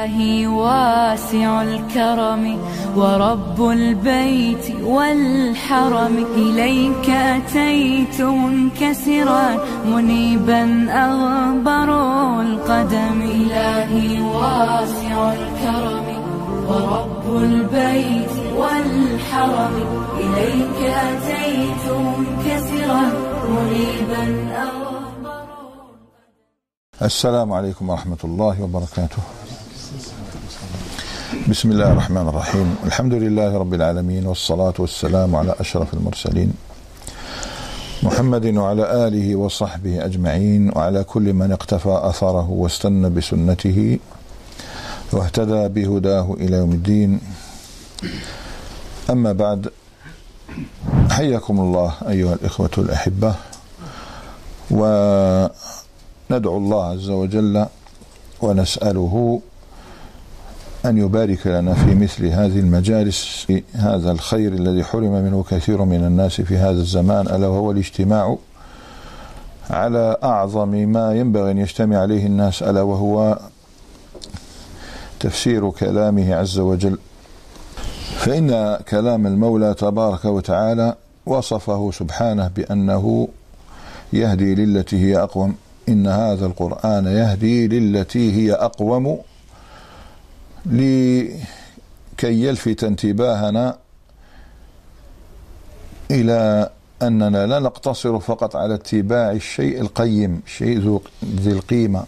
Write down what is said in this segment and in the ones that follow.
إلهي واسع الكرم ورب البيت والحرم. إليك أتيت منكسرا منيبا أغبر القدم. إلهي واسع الكرم ورب البيت والحرم. إليك أتيت منكسرا منيبا أغبر السلام عليكم ورحمة الله وبركاته. بسم الله الرحمن الرحيم الحمد لله رب العالمين والصلاة والسلام على أشرف المرسلين محمد وعلى آله وصحبه أجمعين وعلى كل من اقتفى أثره واستنى بسنته واهتدى بهداه إلى يوم الدين أما بعد حياكم الله أيها الإخوة الأحبة و ندعو الله عز وجل ونسأله أن يبارك لنا في مثل هذه المجالس في هذا الخير الذي حرم منه كثير من الناس في هذا الزمان ألا وهو الاجتماع على أعظم ما ينبغي أن يجتمع عليه الناس ألا وهو تفسير كلامه عز وجل. فإن كلام المولى تبارك وتعالى وصفه سبحانه بأنه يهدي للتي هي أقوم. إن هذا القرآن يهدي للتي هي أقوم. لكي يلفت انتباهنا إلى أننا لا نقتصر فقط على اتباع الشيء القيم الشيء ذي القيمة.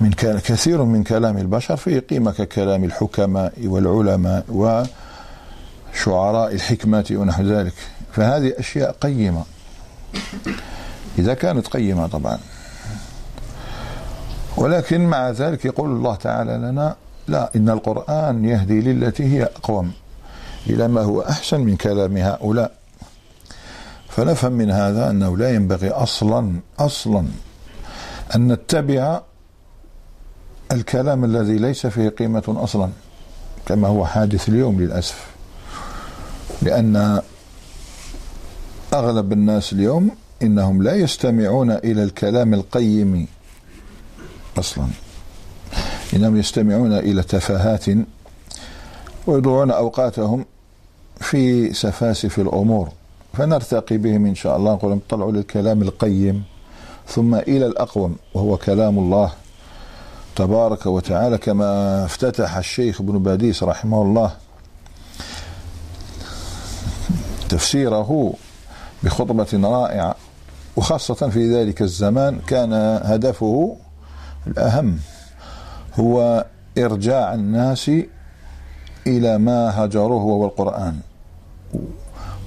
من كثير من كلام البشر فيه قيمة ككلام الحكماء والعلماء وشعراء الحكمة ونحو ذلك. فهذه أشياء قيمة. إذا كانت قيمة طبعا. ولكن مع ذلك يقول الله تعالى لنا لا إن القرآن يهدي للتي هي أقوم إلى ما هو أحسن من كلام هؤلاء. فنفهم من هذا أنه لا ينبغي أصلا أصلا أن نتبع الكلام الذي ليس فيه قيمة أصلا كما هو حادث اليوم للأسف. لأن أغلب الناس اليوم إنهم لا يستمعون إلى الكلام القيم أصلا. إنهم يستمعون إلى تفاهات ويضيعون أوقاتهم في سفاسف الأمور. فنرتقي بهم إن شاء الله. نقول اطلعوا للكلام القيم ثم إلى الأقوم وهو كلام الله تبارك وتعالى كما افتتح الشيخ ابن باديس رحمه الله تفسيره بخطبة رائعة. وخاصة في ذلك الزمان كان هدفه الأهم هو إرجاع الناس إلى ما هجروه وهو القرآن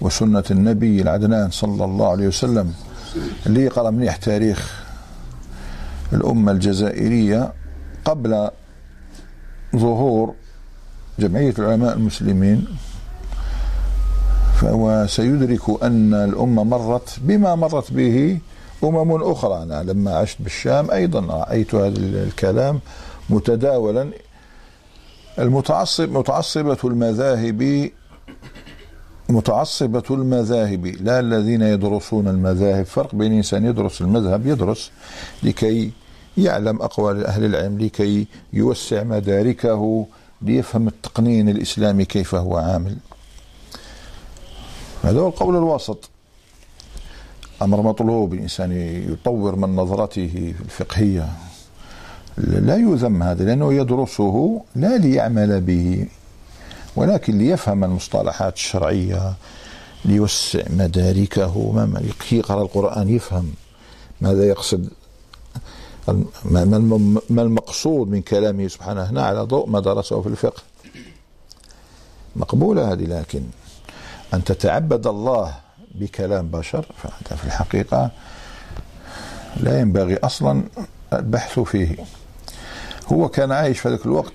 وسنة النبي العدنان صلى الله عليه وسلم. اللي يقرأ منيح تاريخ الأمة الجزائرية قبل ظهور جمعية العلماء المسلمين فهو سيدرك أن الأمة مرت بما مرت به أمم أخرى. أنا لما عشت بالشام أيضا رأيت هذا الكلام. متداولا المتعصب متعصبة المذاهب متعصبة المذاهب. لا الذين يدرسون المذاهب. فرق بين إنسان يدرس المذهب يدرس لكي يعلم أقوال أهل العلم لكي يوسع مداركه ليفهم التقنين الإسلامي كيف هو عامل. هذا هو القول الوسط أمر مطلوب الإنسان يطور من نظرته الفقهية. لا يذم هذا لأنه يدرسه لا ليعمل به ولكن ليفهم المصطلحات الشرعية ليوسع مداركه. يقرأ القرآن يفهم ماذا يقصد. ما المقصود من كلامه سبحانه؟ هنا على ضوء ما درسه في الفقه. مقبولة هذه لكن أن تتعبد الله بكلام بشر فهذا في الحقيقة لا ينبغي أصلا البحث فيه. هو كان عايش في ذلك الوقت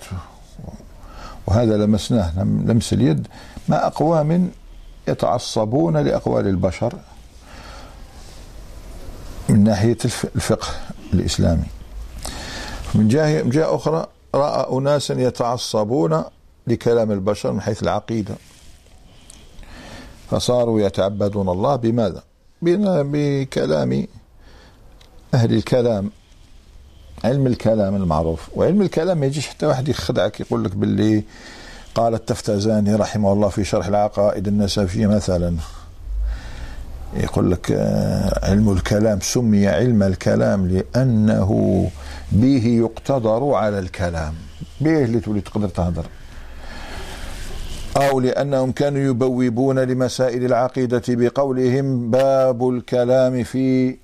وهذا لمسناه لمس اليد. مع أقوام يتعصبون لأقوال البشر من ناحية الفقه الإسلامي. من جهة, من جهة أخرى رأى أناسا يتعصبون لكلام البشر من حيث العقيدة. فصاروا يتعبدون الله بماذا؟ بكلام أهل الكلام. علم الكلام المعروف وعلم الكلام ما يجيش حتى واحد يخدعك يقول لك باللي قال التفتزاني رحمه الله في شرح العقائد النسفية مثلا. يقول لك آه، علم الكلام سمي علم الكلام لأنه به يقتدر على الكلام. به اللي تولي تقدر تهدر. أو لأنهم كانوا يبوبون لمسائل العقيدة بقولهم باب الكلام في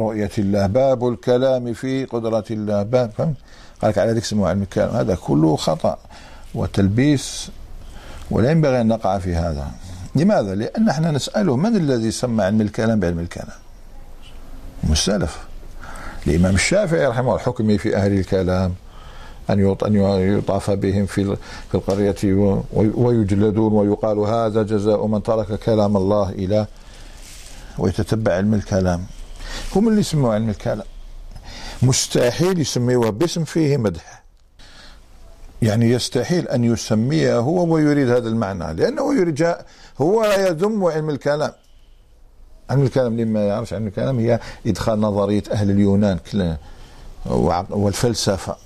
رؤية الله باب الكلام في قدرة الله باب فهمت؟ قالك على ذلك اسمه علم الكلام. هذا كله خطأ وتلبيس ولا ينبغي أن نقع في هذا. لماذا؟ لأن إحنا نسأله من الذي سمى علم الكلام بعلم الكلام؟ السلف الإمام الشافعي رحمه الله حكمي في أهل الكلام أن يطاف بهم في القرية ويجلدون ويقال هذا جزاء من ترك كلام الله إلى ويتتبع علم الكلام. هم اللي يسموا علم الكلام. مستحيل يسميوه باسم فيه مدح. يعني يستحيل أن يسميه هو ويريد هذا المعنى لأنه يريد هو يذم علم الكلام. علم الكلام اللي ما يعرفش علم الكلام هي إدخال نظرية أهل اليونان والفلسفة.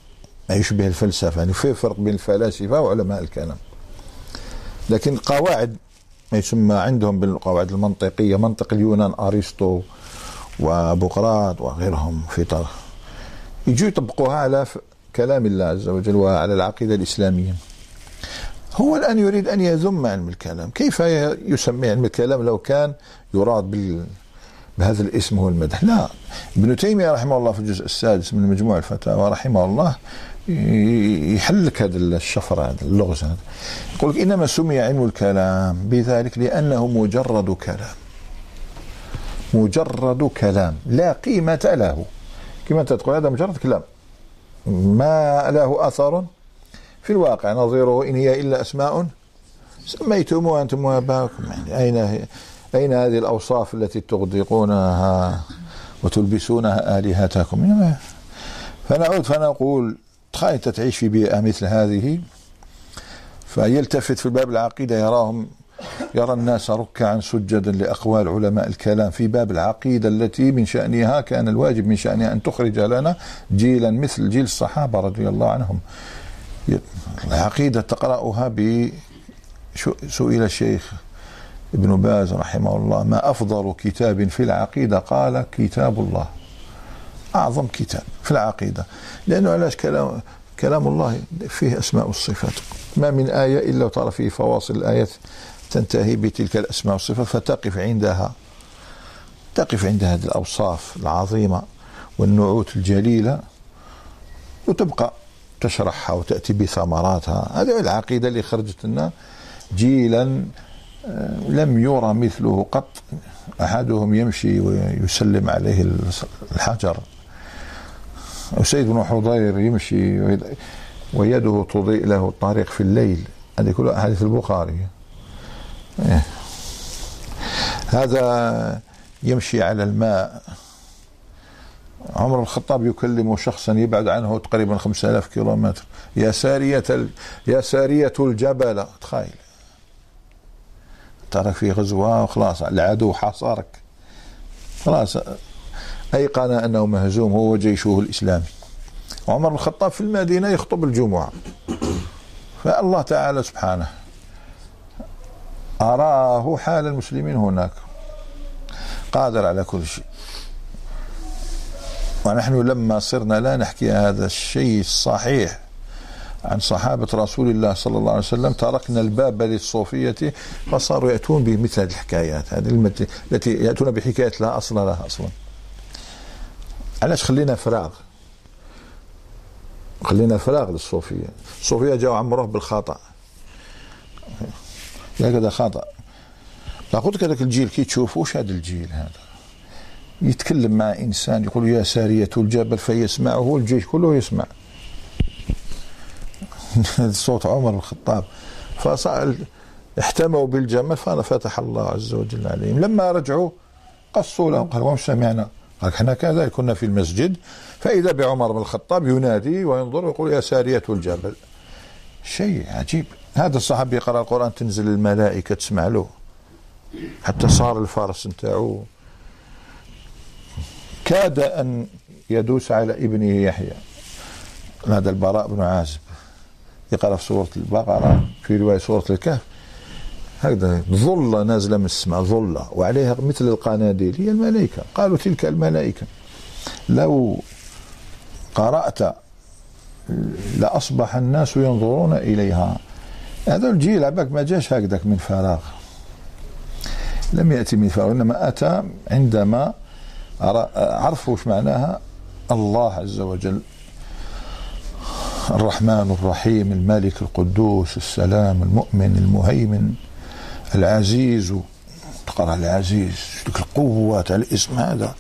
ما يشبه الفلسفة يعني في فرق بين الفلاسفة وعلماء الكلام. لكن قواعد ما يسمى عندهم بالقواعد المنطقية منطق اليونان أرسطو وبقراط وغيرهم في طرح. يجوا يطبقوها على كلام الله عز وجل وعلى العقيدة الإسلامية. هو الآن يريد أن يذم علم الكلام. كيف يسمي علم الكلام لو كان يراد بال بهذا الاسم هو المدح؟ لا. ابن تيمية رحمه الله في الجزء السادس من مجموع الفتاوى رحمه الله يحل لك هذا الشفر هذا اللغز هذا. يقول لك إنما سمي علم الكلام بذلك لأنه مجرد كلام. مجرد كلام لا قيمة له. كما تقول هذا مجرد كلام. ما له أثر في الواقع؟ نظيره إن هي إلا أسماء. سميتموها أنتم وآباؤكم. يعني أين أين هذه الأوصاف التي تغدقونها وتلبسونها آلهتكم؟ فنعود فنقول تخيل تعيش في بيئة مثل هذه. فيلتفت في باب العقيدة يراهم يرى الناس ركعا سجدا لأقوال علماء الكلام في باب العقيدة التي من شأنها كان الواجب من شأنها أن تخرج لنا جيلا مثل جيل الصحابة رضي الله عنهم. العقيدة تقرأها ب سئل الشيخ ابن باز رحمه الله ما أفضل كتاب في العقيدة؟ قال كتاب الله. أعظم كتاب في العقيدة لأنه علاش كلام كلام الله فيه أسماء الصفات ما من آية إلا وترى فيه فواصل الآيات. تنتهي بتلك الأسماء والصفات فتقف عندها تقف عند هذه الأوصاف العظيمة والنعوت الجليلة وتبقى تشرحها وتأتي بثمراتها. هذه العقيدة اللي خرجت لنا جيلا آه، لم يرى مثله قط. أحدهم يمشي ويسلم عليه الحجر. وسيد بن حضير يمشي ويده تضيء له الطريق في الليل. هذه كلها أحاديث البخاري. هذا يمشي على الماء. عمر الخطاب يكلم شخصا يبعد عنه تقريبا خمسة آلاف كيلومتر. يا سارية يا سارية الجبل. تخيل. ترى في غزوة وخلاص العدو حاصرك. خلاص أيقن أنه مهزوم هو وجيشه الإسلامي. عمر الخطاب في المدينة يخطب الجمعة. فالله تعالى سبحانه أراه حال المسلمين هناك. قادر على كل شيء. ونحن لما صرنا لا نحكي هذا الشيء الصحيح عن صحابة رسول الله صلى الله عليه وسلم تركنا الباب للصوفية فصاروا يأتون بمثل هذه الحكايات هذه التي يأتون بحكايات لا أصل لها أصلا. علاش خلينا فراغ؟ خلينا فراغ للصوفية. الصوفية جاوا عمروه بالخطأ. هكذا خطأ قلت لك هذاك الجيل كي تشوف وش هذا الجيل هذا؟ يتكلم مع إنسان يقول يا سارية الجبل فيسمعه الجيش كله يسمع. صوت عمر الخطاب. فصار احتموا بالجمل ففتح الله عز وجل عليهم. لما رجعوا قصوا له قالوا وش سمعنا؟ قال إحنا كذلك كنا في المسجد فإذا بعمر بن الخطاب ينادي وينظر ويقول يا سارية الجبل. شيء عجيب. هذا الصحابي يقرأ القرآن تنزل الملائكة تسمع له. حتى صار الفارس نتاعو. كاد أن يدوس على ابنه يحيى. هذا البراء بن عازب. يقرأ في سورة البقرة في رواية سورة الكهف. هكذا ظلة نازلة من السماء ظلة. وعليها مثل القناديل هي الملائكة. قالوا تلك الملائكة. لو قرأت لأصبح الناس ينظرون إليها. هذا الجيل عباك ما جاش هكذاك من فراغ. لم يأتي من فراغ إنما أتى عندما عرفوا وش معناها؟ الله عز وجل. الرحمن الرحيم الملك القدوس السلام المؤمن المهيمن العزيز. تقرأ العزيز ديك القوة تاع الاسم هذا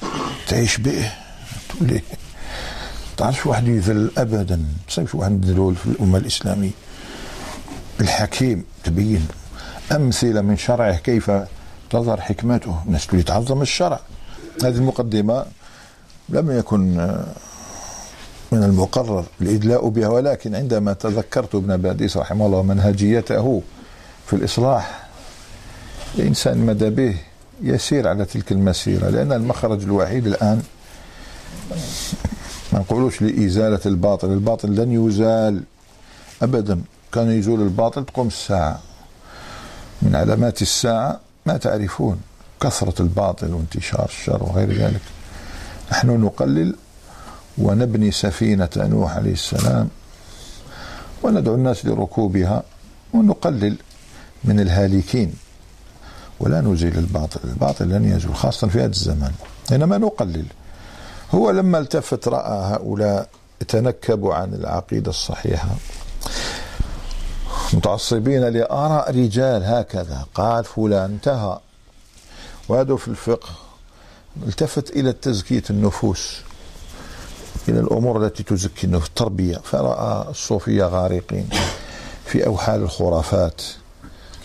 تعيش به. تولي تعرفش واحد يذل ابدا؟ تصيبش واحد يذلول في الأمة الإسلامية؟ الحكيم تبين أمثلة من شرعه كيف تظهر حكمته. الناس تولي تعظم الشرع. هذه المقدمة لم يكن آه، من المقرر الإدلاء بها ولكن عندما تذكرت ابن باديس رحمه الله منهجيته في الإصلاح الإنسان مدى به يسير على تلك المسيرة لأن المخرج الوحيد الآن ما نقولوش لإزالة الباطل. الباطل لن يزال أبدا. كان يزول الباطل تقوم الساعة. من علامات الساعة ما تعرفون كثرة الباطل وانتشار الشر وغير ذلك. نحن نقلل ونبني سفينة نوح عليه السلام وندعو الناس لركوبها ونقلل من الهالكين. ولا نزيل الباطل الباطل لن يزول خاصة في هذا الزمان. إنما نقلل. هو لما التفت رأى هؤلاء تنكبوا عن العقيدة الصحيحة. متعصبين لآراء رجال هكذا. قال فلان انتهى. وهذا في الفقه التفت إلى تزكية النفوس إلى الأمور التي تزكي النفوس التربيه فرأى الصوفية غارقين في أوحال الخرافات.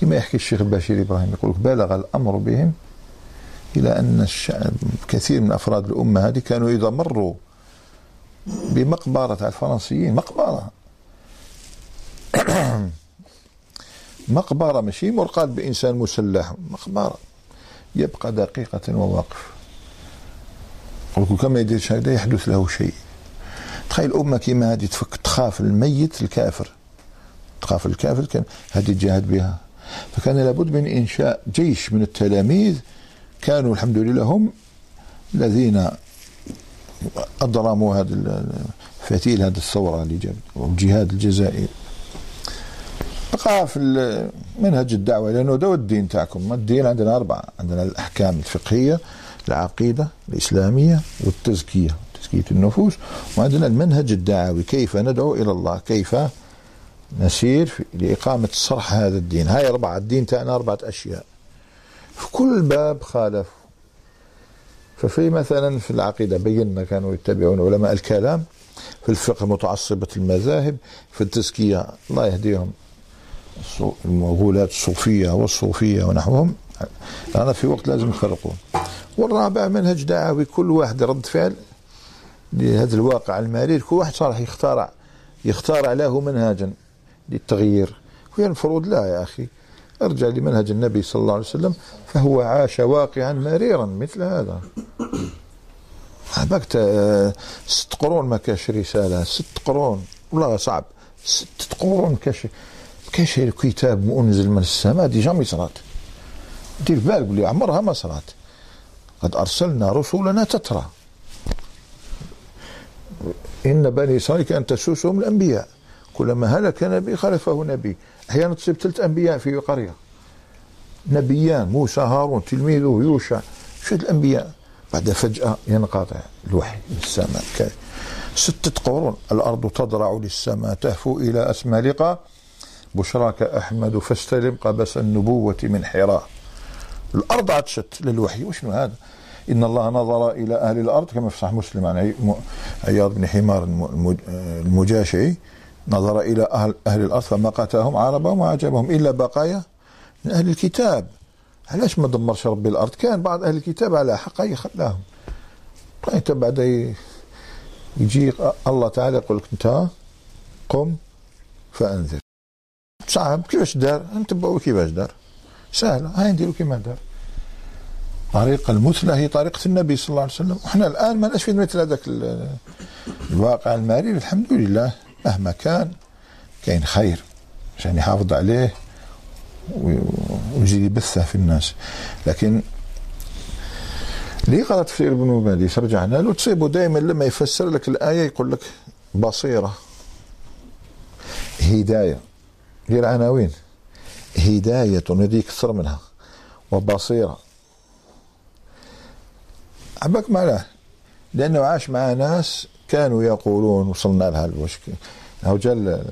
كما يحكي الشيخ البشير إبراهيم يقول بلغ الأمر بهم إلى أن الشعب كثير من أفراد الأمة هذه كانوا إذا مروا بمقبرة الفرنسيين مقبرة. مقبرة ماشي؟ مرقاد بإنسان مسلح. مقبرة. يبقى دقيقة وواقف كما يدير هذا؟ يحدث له شيء. تخيل أمة كما هذه تفك تخاف الميت الكافر. تخاف الكافر هذه تجاهد بها. فكان لابد من إنشاء جيش من التلاميذ. كانوا الحمد لله هم الذين أضرموا هذا فتيل هذه الثورة اللي جابت والجهاد الجزائري بقى في منهج الدعوة لأنه ده الدين تاعكم الدين عندنا أربعة. عندنا الأحكام الفقهية العقيدة الإسلامية والتزكية تزكية النفوس. وعندنا المنهج الدعوي كيف ندعو إلى الله؟ كيف نسير لإقامة صرح هذا الدين؟ هاي أربعة. الدين تاعنا أربعة أشياء. في كل باب خالف. ففي مثلا في العقيدة بينا كانوا يتبعون علماء الكلام. في الفقه متعصبة المذاهب. في التزكية الله يهديهم. المغولات الصوفية والصوفية ونحوهم. أنا في وقت لازم يفرقون. والرابع منهج دعوي كل واحد رد فعل لهذا الواقع المرير كل واحد صار يختار يختار له منهجا للتغيير. وهي المفروض لا يا أخي ارجع لمنهج النبي صلى الله عليه وسلم فهو عاش واقعا مريرا مثل هذا. بقت ست قرون ما كاش رسالة ست قرون. والله صعب. ست قرون كاش كاش كتاب منزل من السماء؟ des jamais صرات. دير بالك بلي عمرها ما صرات. قد أرسلنا رسولنا تترى. إن بني إسرائيل كانت تسوسهم الأنبياء. كلما هلك نبي خلفه نبي. أحيانا تصيب ثلاث أنبياء في قرية. نبيان موسى هارون تلميذه يوشع. شو الأنبياء؟ بعد فجأة ينقطع الوحي من السماء. ستة قرون. الأرض تضرع للسماء تهفو إلى أسمى لقاء. بشراك أحمد فاستلم قبس النبوة من حراء. الأرض عطشت للوحي. وشنو هذا؟ إن الله نظر إلى أهل الأرض كما في صحيح مسلم عن عياض بن حمار المجاشعي نظر إلى أهل, أهل الأرض فمقتهم عربهم وعجبهم إلا بقايا من أهل الكتاب. علاش ما دمرش ربي الأرض؟ كان بعض أهل الكتاب على حق يخلاهم انت بعد يجي الله تعالى يقول لك انت قم فأنذر. صعب كيفاش دار؟ نتبعوا كيفاش دار؟ سهله هاي نديروا كيما دار. الطريقة المثلى هي طريقة النبي صلى الله عليه وسلم. وإحنا الآن ما نشفي مثل هذاك الواقع المالي الحمد لله مهما كان كاين خير. عشان يحافظ عليه ويجي يبثه في الناس. لكن ليه قرأ تفسير ابن مباديس رجعنا له. تصيبه دائما لما يفسر لك الآية يقول لك بصيرة هداية. هي العناوين هداية هذه كثر منها وبصيرة. عبك معناه لأنه عاش مع ناس كانوا يقولون وصلنا لها المشكلة هو جل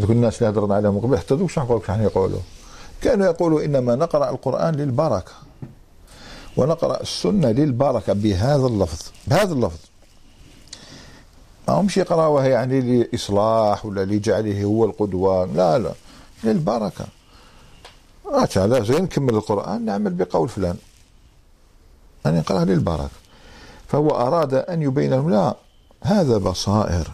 ذوك الناس اللي هضرنا عليهم قبل حتى ذوك شنو يقولوا؟ كانوا يقولوا إنما نقرأ القرآن للبركة ونقرأ السنة للبركة بهذا اللفظ بهذا اللفظ. ما همش يقرأوها يعني لإصلاح ولا لجعله هو القدوة لا لا للبركة. هذا زين نكمل القرآن نعمل بقول فلان. أن يقرأ للبركة. فهو أراد أن يبين لهم لا هذا بصائر.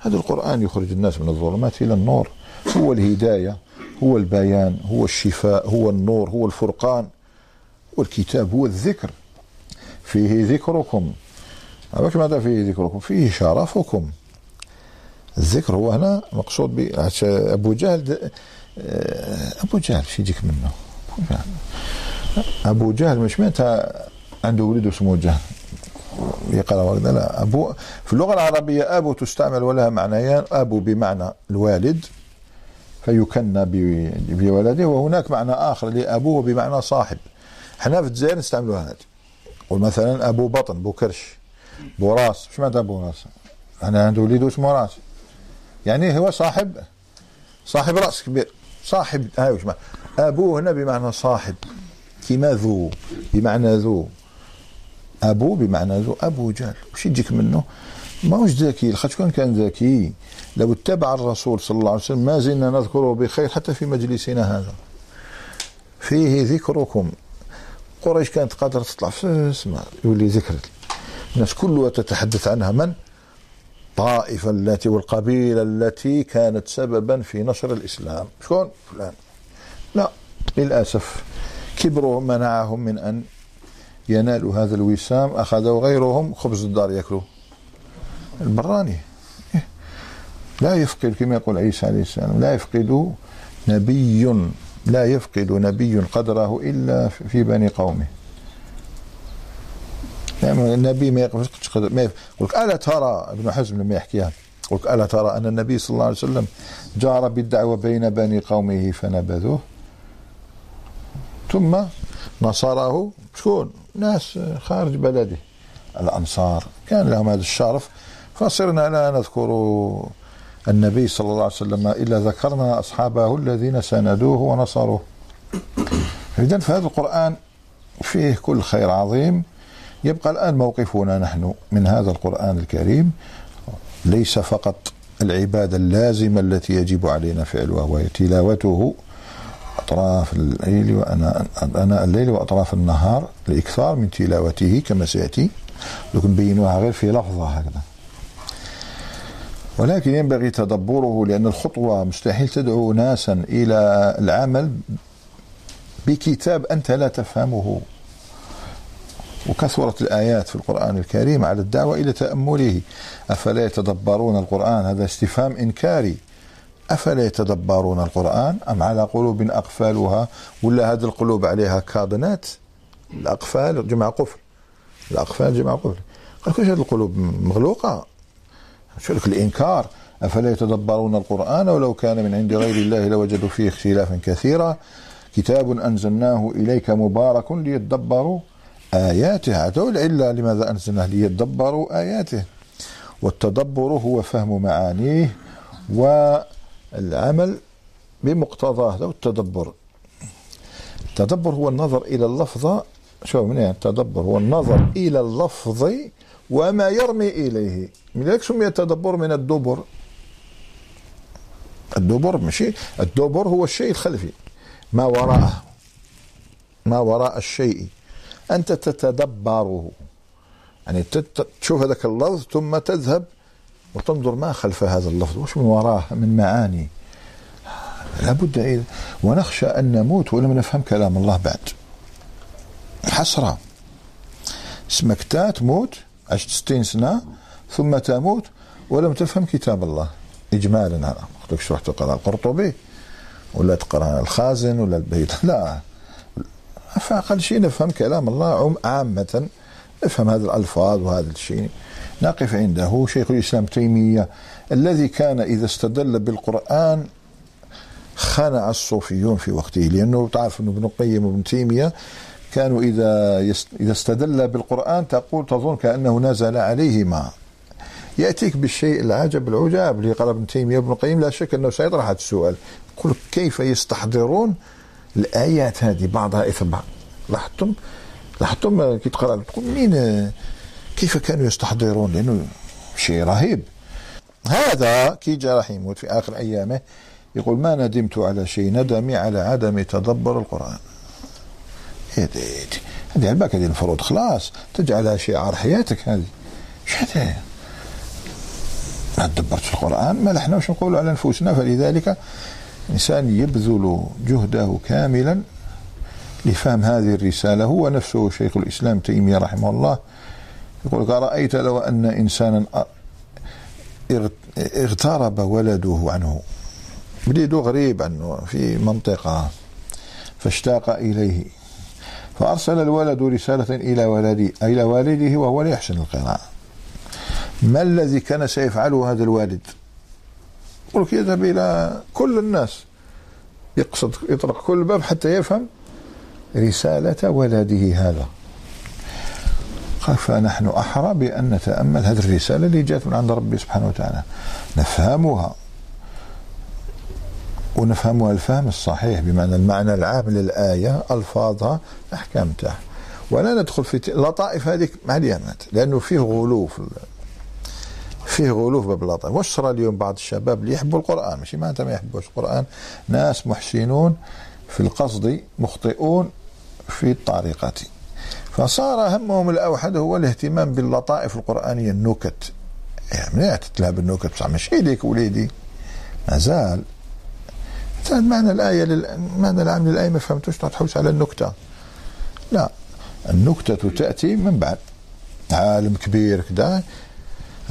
هذا القرآن يخرج الناس من الظلمات إلى النور. هو الهداية هو البيان هو الشفاء هو النور هو الفرقان والكتاب هو الذكر. فيه ذكركم. عرفت ماذا فيه ذكركم؟ فيه شرفكم. الذكر هو هنا مقصود ب أبو جهل أبو جهل شي يجيك منه؟ أبو جهل. مش متى عنده ولد اسمه جهل. يقرا هكذا لا ابو في اللغة العربية أبو تستعمل ولها معنيان أبو بمعنى الوالد فيكنى بولده وهناك معنى آخر لأبوه بمعنى صاحب. إحنا في الجزائر نستعملوها هذه. قول مثلا أبو بطن بو كرش. بو راس إيش معنى بو راس أنا عنده وليد اسمه راس يعني هو صاحب صاحب رأس كبير. صاحب هاي وش أبوه هنا بمعنى صاحب. كما ذو بمعنى ذو. أبو بمعنى ذو. أبو جهل. وش يجيك منه؟ ما هوش ذكي. خاطر كان كان ذكي. لو اتبع الرسول صلى الله عليه وسلم ما زلنا نذكره بخير حتى في مجلسنا هذا. فيه ذكركم. قريش كانت قادرة تطلع. في السماء يولي ذكر. الناس كلها تتحدث عنها من؟ طائفة التي والقبيلة التي كانت سببا في نشر الإسلام. شكون فلان. لا للأسف. كبرهم منعهم من أن ينالوا هذا الوسام أخذوا غيرهم خبز الدار يأكلوا. البراني. لا يفقد كما يقول عيسى عليه السلام لا يفقد نبي لا يفقد نبي قدره إلا في بني قومه. يعني النبي ما يقفش ما يقول ألا ترى ابن حزم لما يحكيها يقول ألا ترى أن النبي صلى الله عليه وسلم جار بالدعوة بين بني قومه فنبذوه ثم نصره شكون؟ ناس خارج بلده. الأنصار. كان لهم هذا الشرف. فصرنا لا نذكر النبي صلى الله عليه وسلم إلا ذكرنا أصحابه الذين ساندوه ونصروه. إذا فهذا القرآن فيه كل خير عظيم. يبقى الآن موقفنا نحن من هذا القرآن الكريم ليس فقط العبادة اللازمة التي يجب علينا فعلها وهي تلاوته أطراف الليل وأنا أنا الليل وأطراف النهار الإكثار من تلاوته كما سيأتي لكن بينوها غير في لفظة هكذا. ولكن ينبغي تدبره لأن الخطوة مستحيل تدعو ناسا إلى العمل بكتاب أنت لا تفهمه. وكثرت الآيات في القرآن الكريم على الدعوة إلى تأمله. أفلا يتدبرون القرآن؟ هذا استفهام إنكاري. أفلا يتدبرون القرآن؟ أم على قلوب أقفالها؟ ولا هذه القلوب عليها كاضنات الأقفال جمع قفل. الأقفال جمع قفل. قال كل هذه القلوب مغلوقة؟ شرك الإنكار. أفلا يتدبرون القرآن؟ ولو كان من عند غير الله لوجدوا فيه اختلافا كثيرا. كتاب أنزلناه إليك مبارك ليتدبروا. آياته. هذا العلة لماذا أنزلناه ليتدبروا آياته. والتدبر هو فهم معانيه والعمل بمقتضاه. هذا التدبر. التدبر هو النظر إلى اللفظ. شوف من التدبر هو النظر إلى اللفظ وما يرمي إليه. لذلك سمي التدبر من الدبر. الدبر ماشي؟ الدبر هو الشيء الخلفي. ما وراءه. ما وراء الشيء. أنت تتدبره. يعني تشوف هذاك اللفظ ثم تذهب وتنظر ما خلف هذا اللفظ. وش من وراه؟ من معاني. لابد ونخشى أن نموت ولم نفهم كلام الله بعد. حسرة. اسمك تا تموت عشت ستين سنة ثم تموت ولم تفهم كتاب الله. إجمالا هذا. ما تروح تقرأ؟ القرطبي؟ ولا تقرأ الخازن ولا البيت؟ لا. فأقل شيء نفهم كلام الله عامة. نفهم هذه الألفاظ وهذا الشيء. نقف عنده. شيخ الإسلام تيمية. الذي كان إذا استدل بالقرآن خنع الصوفيون في وقته. لأنه تعرف أنه ابن القيم وابن تيمية كانوا إذا إذا استدل بالقرآن تقول تظن كأنه نزل عليه ما يأتيك بالشيء العجب العجاب. اللي قال ابن تيمية وابن القيم لا شك أنه سيطرح هذا السؤال. يقول كيف يستحضرون الآيات هذه بعضها إثر بعض. لاحظتم؟ لاحظتم كي تقرأ تقول مين كيف كانوا يستحضرون؟ لأنه شيء رهيب. هذا كي جاء راح يموت في آخر أيامه يقول ما ندمت على شيء ندمي على عدم تدبر القرآن. هذه علبك هذه المفروض خلاص تجعلها شعار حياتك هذه. إيش هذا؟ ما تدبرت القرآن؟ ما نحن وش نقول على أنفسنا؟ فلذلك الإنسان يبذل جهده كاملا لفهم هذه الرسالة. هو نفسه شيخ الإسلام تيمية رحمه الله يقول أرأيت لو أن إنسانا اغترب ولده عنه. بليده غريب عنه في منطقة فاشتاق إليه. فأرسل الولد رسالة إلى ولدي إلى والده وهو لا يحسن القراءة. ما الذي كان سيفعله هذا الوالد؟ يقول يذهب إلى كل الناس. يقصد يطرق كل باب حتى يفهم رسالة ولده هذا. قال فنحن أحرى بأن نتأمل هذه الرسالة اللي جاءت من عند ربي سبحانه وتعالى. نفهمها. ونفهمها الفهم الصحيح بمعنى المعنى العام للآية ألفاظها أحكام تاعها ولا ندخل في لطائف هذيك مليانات لأنه فيه غلو في فيه غلو في باب اللطائف واش صرا اليوم بعض الشباب اللي يحبوا القرآن؟ ماشي معناتها ما يحبوش القرآن. ناس محسنون في القصد مخطئون في الطريقة. فصار همهم الأوحد هو الاهتمام باللطائف القرآنية النكت. يعني تتلعب النكت؟ بصح ماشي ليك وليدي. مازال معنى الآية لل... معنى العام للآية ما فهمتوش تحوس على النكتة. لا النكتة تأتي من بعد. عالم كبير كذا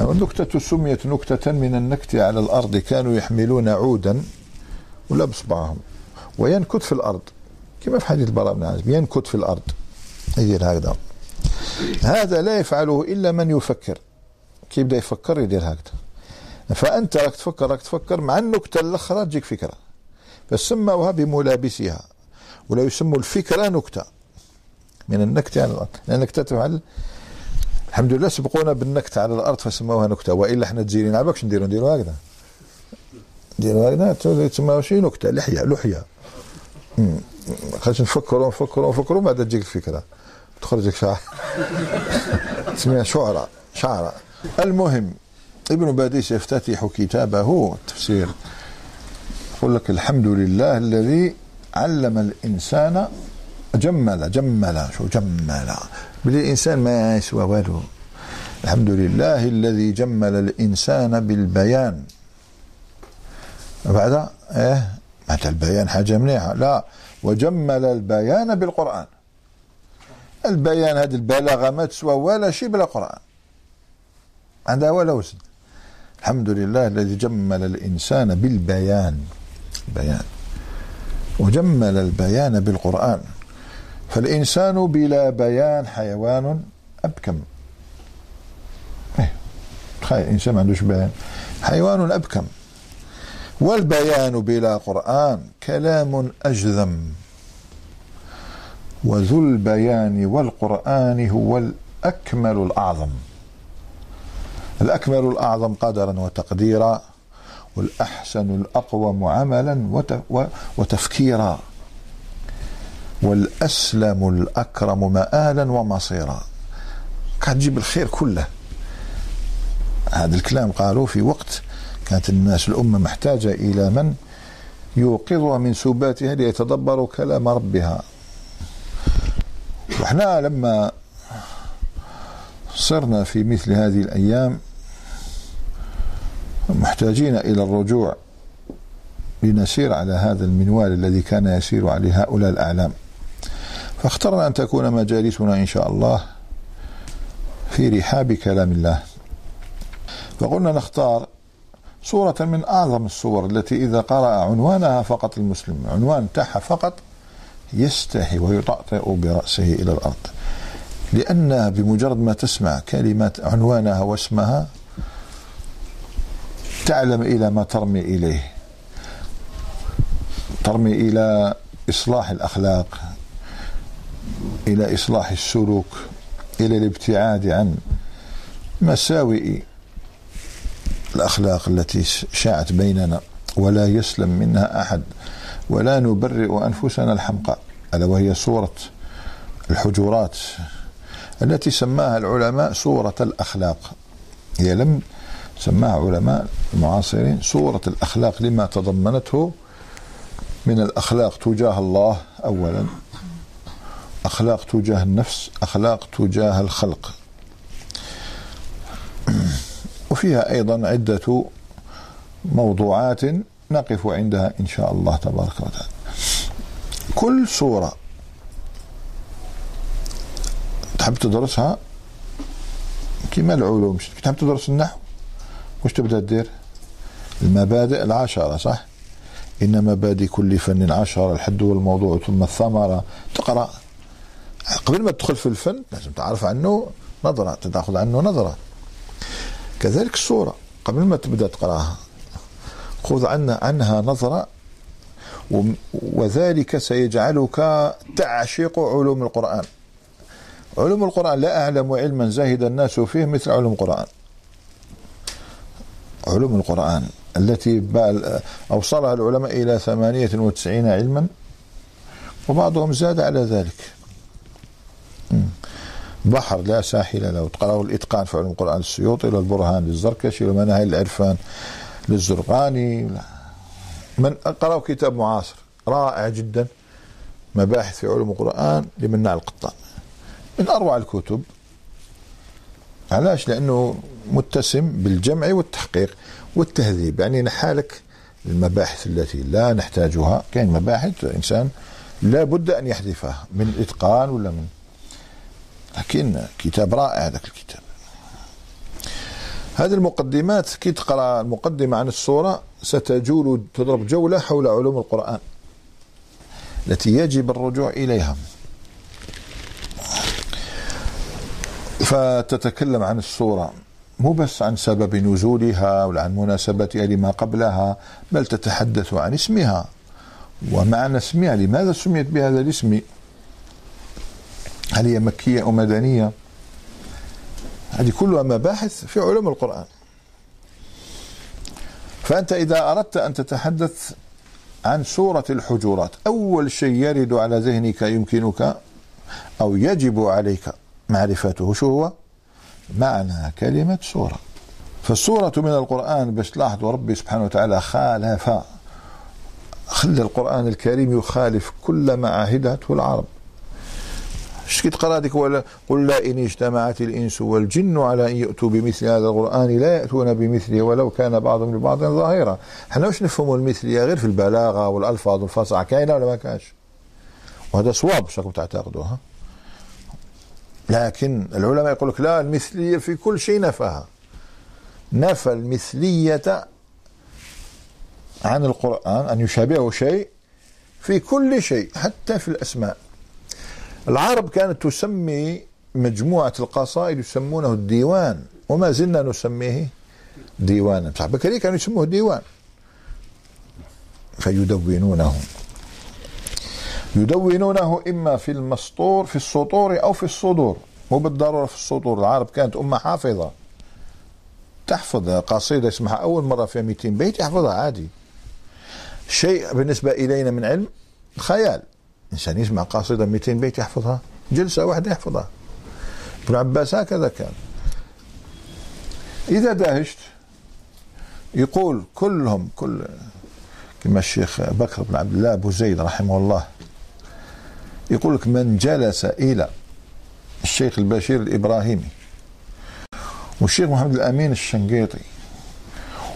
النكتة سميت نكتة من النكت على الأرض كانوا يحملون عودا ولا بصبعهم وينكت في الأرض. كما في حديث البراء بن عازب. ينكت في الأرض. يدير هكذا هذا لا يفعله إلا من يفكر. كي يبدا يفكر؟ يدير هكذا. فأنت راك تفكر راك تفكر مع النكتة الأخرى تجيك فكرة. فسموها بملابسها. ولا يسموا الفكرة نكتة. من النكتة على الأرض. لأنك تفعل الحمد لله سبقونا بالنكتة على الأرض فسموها نكتة. وإلا إحنا تزيرين عباكش نديروا نديروا هكذا. نديروا هكذا تسمى شي نكتة لحية لحية. خلينا نفكروا نفكروا نفكروا بعد تجيك الفكرة. تخرج لك شعر. تسميها شعراء شعراء المهم ابن باديس يفتتح كتابه التفسير يقول لك الحمد لله الذي علم الإنسان جمل جمل شو جمل؟ بلي الإنسان ما يسوى والو الحمد لله الذي جمل الإنسان بالبيان. بعد إيه؟ معناتها البيان؟ حاجة مليحة. لا وجمل البيان بالقرآن. البيان هذه البلاغة ما تسوى ولا شيء بلا قرآن. عندها ولا وزن. الحمد لله الذي جمل الإنسان بالبيان. بيان. وجمل البيان بالقرآن. فالإنسان بلا بيان حيوان أبكم. إيه، تخيل إنسان ما عندوش بيان. حيوان أبكم. والبيان بلا قرآن كلام أجذم. وذو البيان والقرآن هو الأكمل الأعظم. الأكمل الأعظم قدرا وتقديرا والأحسن الأقوم عملا وتفكيرا. والأسلم الأكرم مآلا ومصيرا. قاعد تجيب الخير كله. هذا الكلام قالوا في وقت كانت الناس الأمة محتاجة إلى من يوقظها من سباتها ليتدبروا كلام ربها. وإحنا لما صرنا في مثل هذه الأيام محتاجين إلى الرجوع لنسير على هذا المنوال الذي كان يسير عليه هؤلاء الأعلام. فاخترنا أن تكون مجالسنا إن شاء الله في رحاب كلام الله. فقلنا نختار صورة من أعظم الصور التي إذا قرأ عنوانها فقط المسلم عنوان تاعها فقط يستحي ويطأطئ برأسه إلى الأرض. لأن بمجرد ما تسمع كلمة عنوانها واسمها تعلم إلى ما ترمي إليه. ترمي إلى إصلاح الأخلاق إلى إصلاح السلوك إلى الابتعاد عن مساوئ الأخلاق التي شاعت بيننا ولا يسلم منها أحد ولا نبرئ أنفسنا الحمقى ألا وهي صورة الحجرات التي سماها العلماء صورة الأخلاق. هي لم سماها علماء المعاصرين صورة الأخلاق لما تضمنته من الأخلاق تجاه الله أولا. أخلاق تجاه النفس أخلاق تجاه الخلق. وفيها أيضا عدة موضوعات نقف عندها إن شاء الله تبارك وتعالى. كل سورة تحب تدرسها؟ كما العلوم؟ تحب تدرس النحو؟ وش تبدأ تدير؟ المبادئ العشرة صح؟ إن مبادئ كل فن عشرة الحد والموضوع ثم الثمرة. تقرأ. قبل ما تدخل في الفن لازم تعرف عنه نظرة تاخذ عنه نظرة. كذلك الصورة. قبل ما تبدأ تقرأها خذ عنها, عنها نظرة وذلك سيجعلك تعشق علوم القرآن. علوم القرآن لا أعلم علما زاهد الناس فيه مثل علوم القرآن. علوم القرآن التي أوصلها العلماء إلى ثمانية وتسعين علما وبعضهم زاد على ذلك. بحر لا ساحل له. تقرأه الإتقان في علوم القرآن السيوطي والبرهان للزركشي ومناهل العرفان للزرقاني. من قرأوا كتاب معاصر رائع جدا مباحث في علوم القرآن لمناع القطان من أروع الكتب علاش؟ لأنه متسم بالجمع والتحقيق والتهذيب. يعني نحالك المباحث التي لا نحتاجها. كاين مباحث الإنسان لا بد أن يحذفها من الإتقان ولا من لكن كتاب رائع هذاك الكتاب. هذه المقدمات كي تقرأ المقدمة عن السورة ستجول تضرب جولة حول علوم القرآن التي يجب الرجوع إليها. فتتكلم عن السورة مو بس عن سبب نزولها ولا عن مناسبتها لما قبلها بل تتحدث عن اسمها. ومعنى اسمها لماذا سميت بهذا الاسم؟ هل هي مكية أو مدنية؟ هذه كلها مباحث في علوم القرآن. فأنت إذا أردت أن تتحدث عن سورة الحجرات أول شيء يرد على ذهنك يمكنك أو يجب عليك معرفته شو هو؟ معنى كلمة سورة. فالسورة من القرآن باش تلاحظوا ربي سبحانه وتعالى خالف خلى القرآن الكريم يخالف كل ما عهدته العرب. إيش تقرا هذيك؟ قل لا إن اجتمعت الإنس والجن على أن ياتوا بمثل هذا القرآن لا يأتون بمثله ولو كان بعضهم لبعض ظاهرا. حنا واش نفهموا المثليه غير في البلاغة والألفاظ والفصاحه كاينة ولا ما كانش؟ وهذا صواب واش راكم تعتقدوا ها؟ لكن العلماء يقول لك لا المثلية في كل شيء نفاها. نفى المثلية عن القرآن أن يشابهه شيء في كل شيء حتى في الأسماء. العرب كانت تسمي مجموعة القصائد يسمونه الديوان وما زلنا نسميه ديوانا. بصح بكري كانوا يسموه ديوان. فيدونونه. يدونونه إما في المسطور في السطور أو في الصدور. مو بالضرورة في السطور. العرب كانت أمة حافظة. تحفظ قصيدة اسمها أول مرة فيها 200 بيت يحفظها عادي. شيء بالنسبة إلينا من علم خيال. إنسان يسمع قصيدة 200 بيت يحفظها جلسة واحدة يحفظها. ابن عباس هكذا كان. إذا دهشت يقول كلهم كل كما الشيخ بكر بن عبد الله أبو زيد رحمه الله يقول لك من جلس إلى الشيخ البشير الإبراهيمي والشيخ محمد الأمين الشنقيطي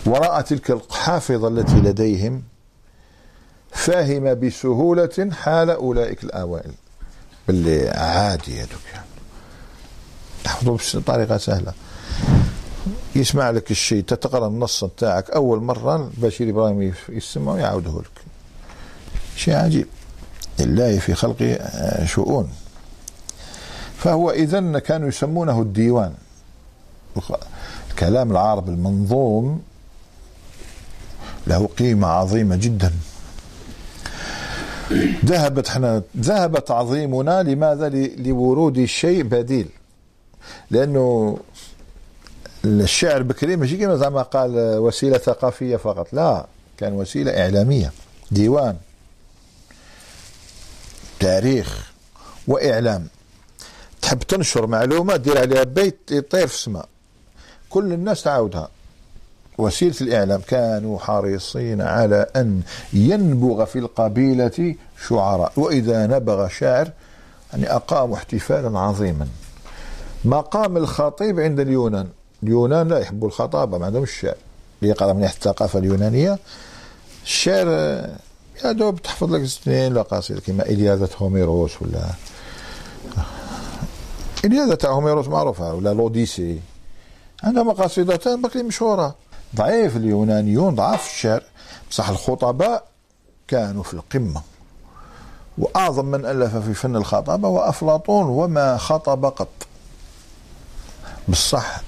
ورأى تلك الحافظة التي لديهم فهم بسهولة حال أولئك الأوائل. باللي عادي هذوك يعني. تحفظوا بطريقة سهلة. يسمع لك الشيء تتقرأ النص بتاعك أول مرة بشير إبراهيم يسمع ويعاوده لك. شيء عجيب. لله في خلقه آه، شؤون. فهو اذا كانوا يسمونه الديوان. الكلام العربي المنظوم له قيمة عظيمة جدا. ذهبت إحنا ذهب تعظيمنا لماذا؟ لورود شيء بديل. لأنه الشعر البكري ماشي كما زعما قال وسيلة ثقافية فقط. لا كان وسيلة إعلامية ديوان تاريخ وإعلام. تحب تنشر معلومة دير عليها بيت يطير في السماء. كل الناس تعاودها. وسيلة الإعلام كانوا حريصين على أن ينبغ في القبيلة شعراء وإذا نبغ شاعر يعني اقاموا احتفالا عظيما. مقام الخطيب عند اليونان اليونان لا يحبوا الخطابة ما عندهمش الشعر يقرأ من الثقافة اليونانية الشعر يا دوب تحفظ لك اثنين لا قصيدة كما إلياذة هوميروس ولا إلياذة تاع هوميروس معروفة ولا لوديسي عندهم قصيدتان بقي مشهورة. ضعيف اليونانيون ضعاف الشعر. بصح الخطباء كانوا في القمة. وأعظم من ألف في فن الخطابة هو أفلاطون وما خطب قط. بالصح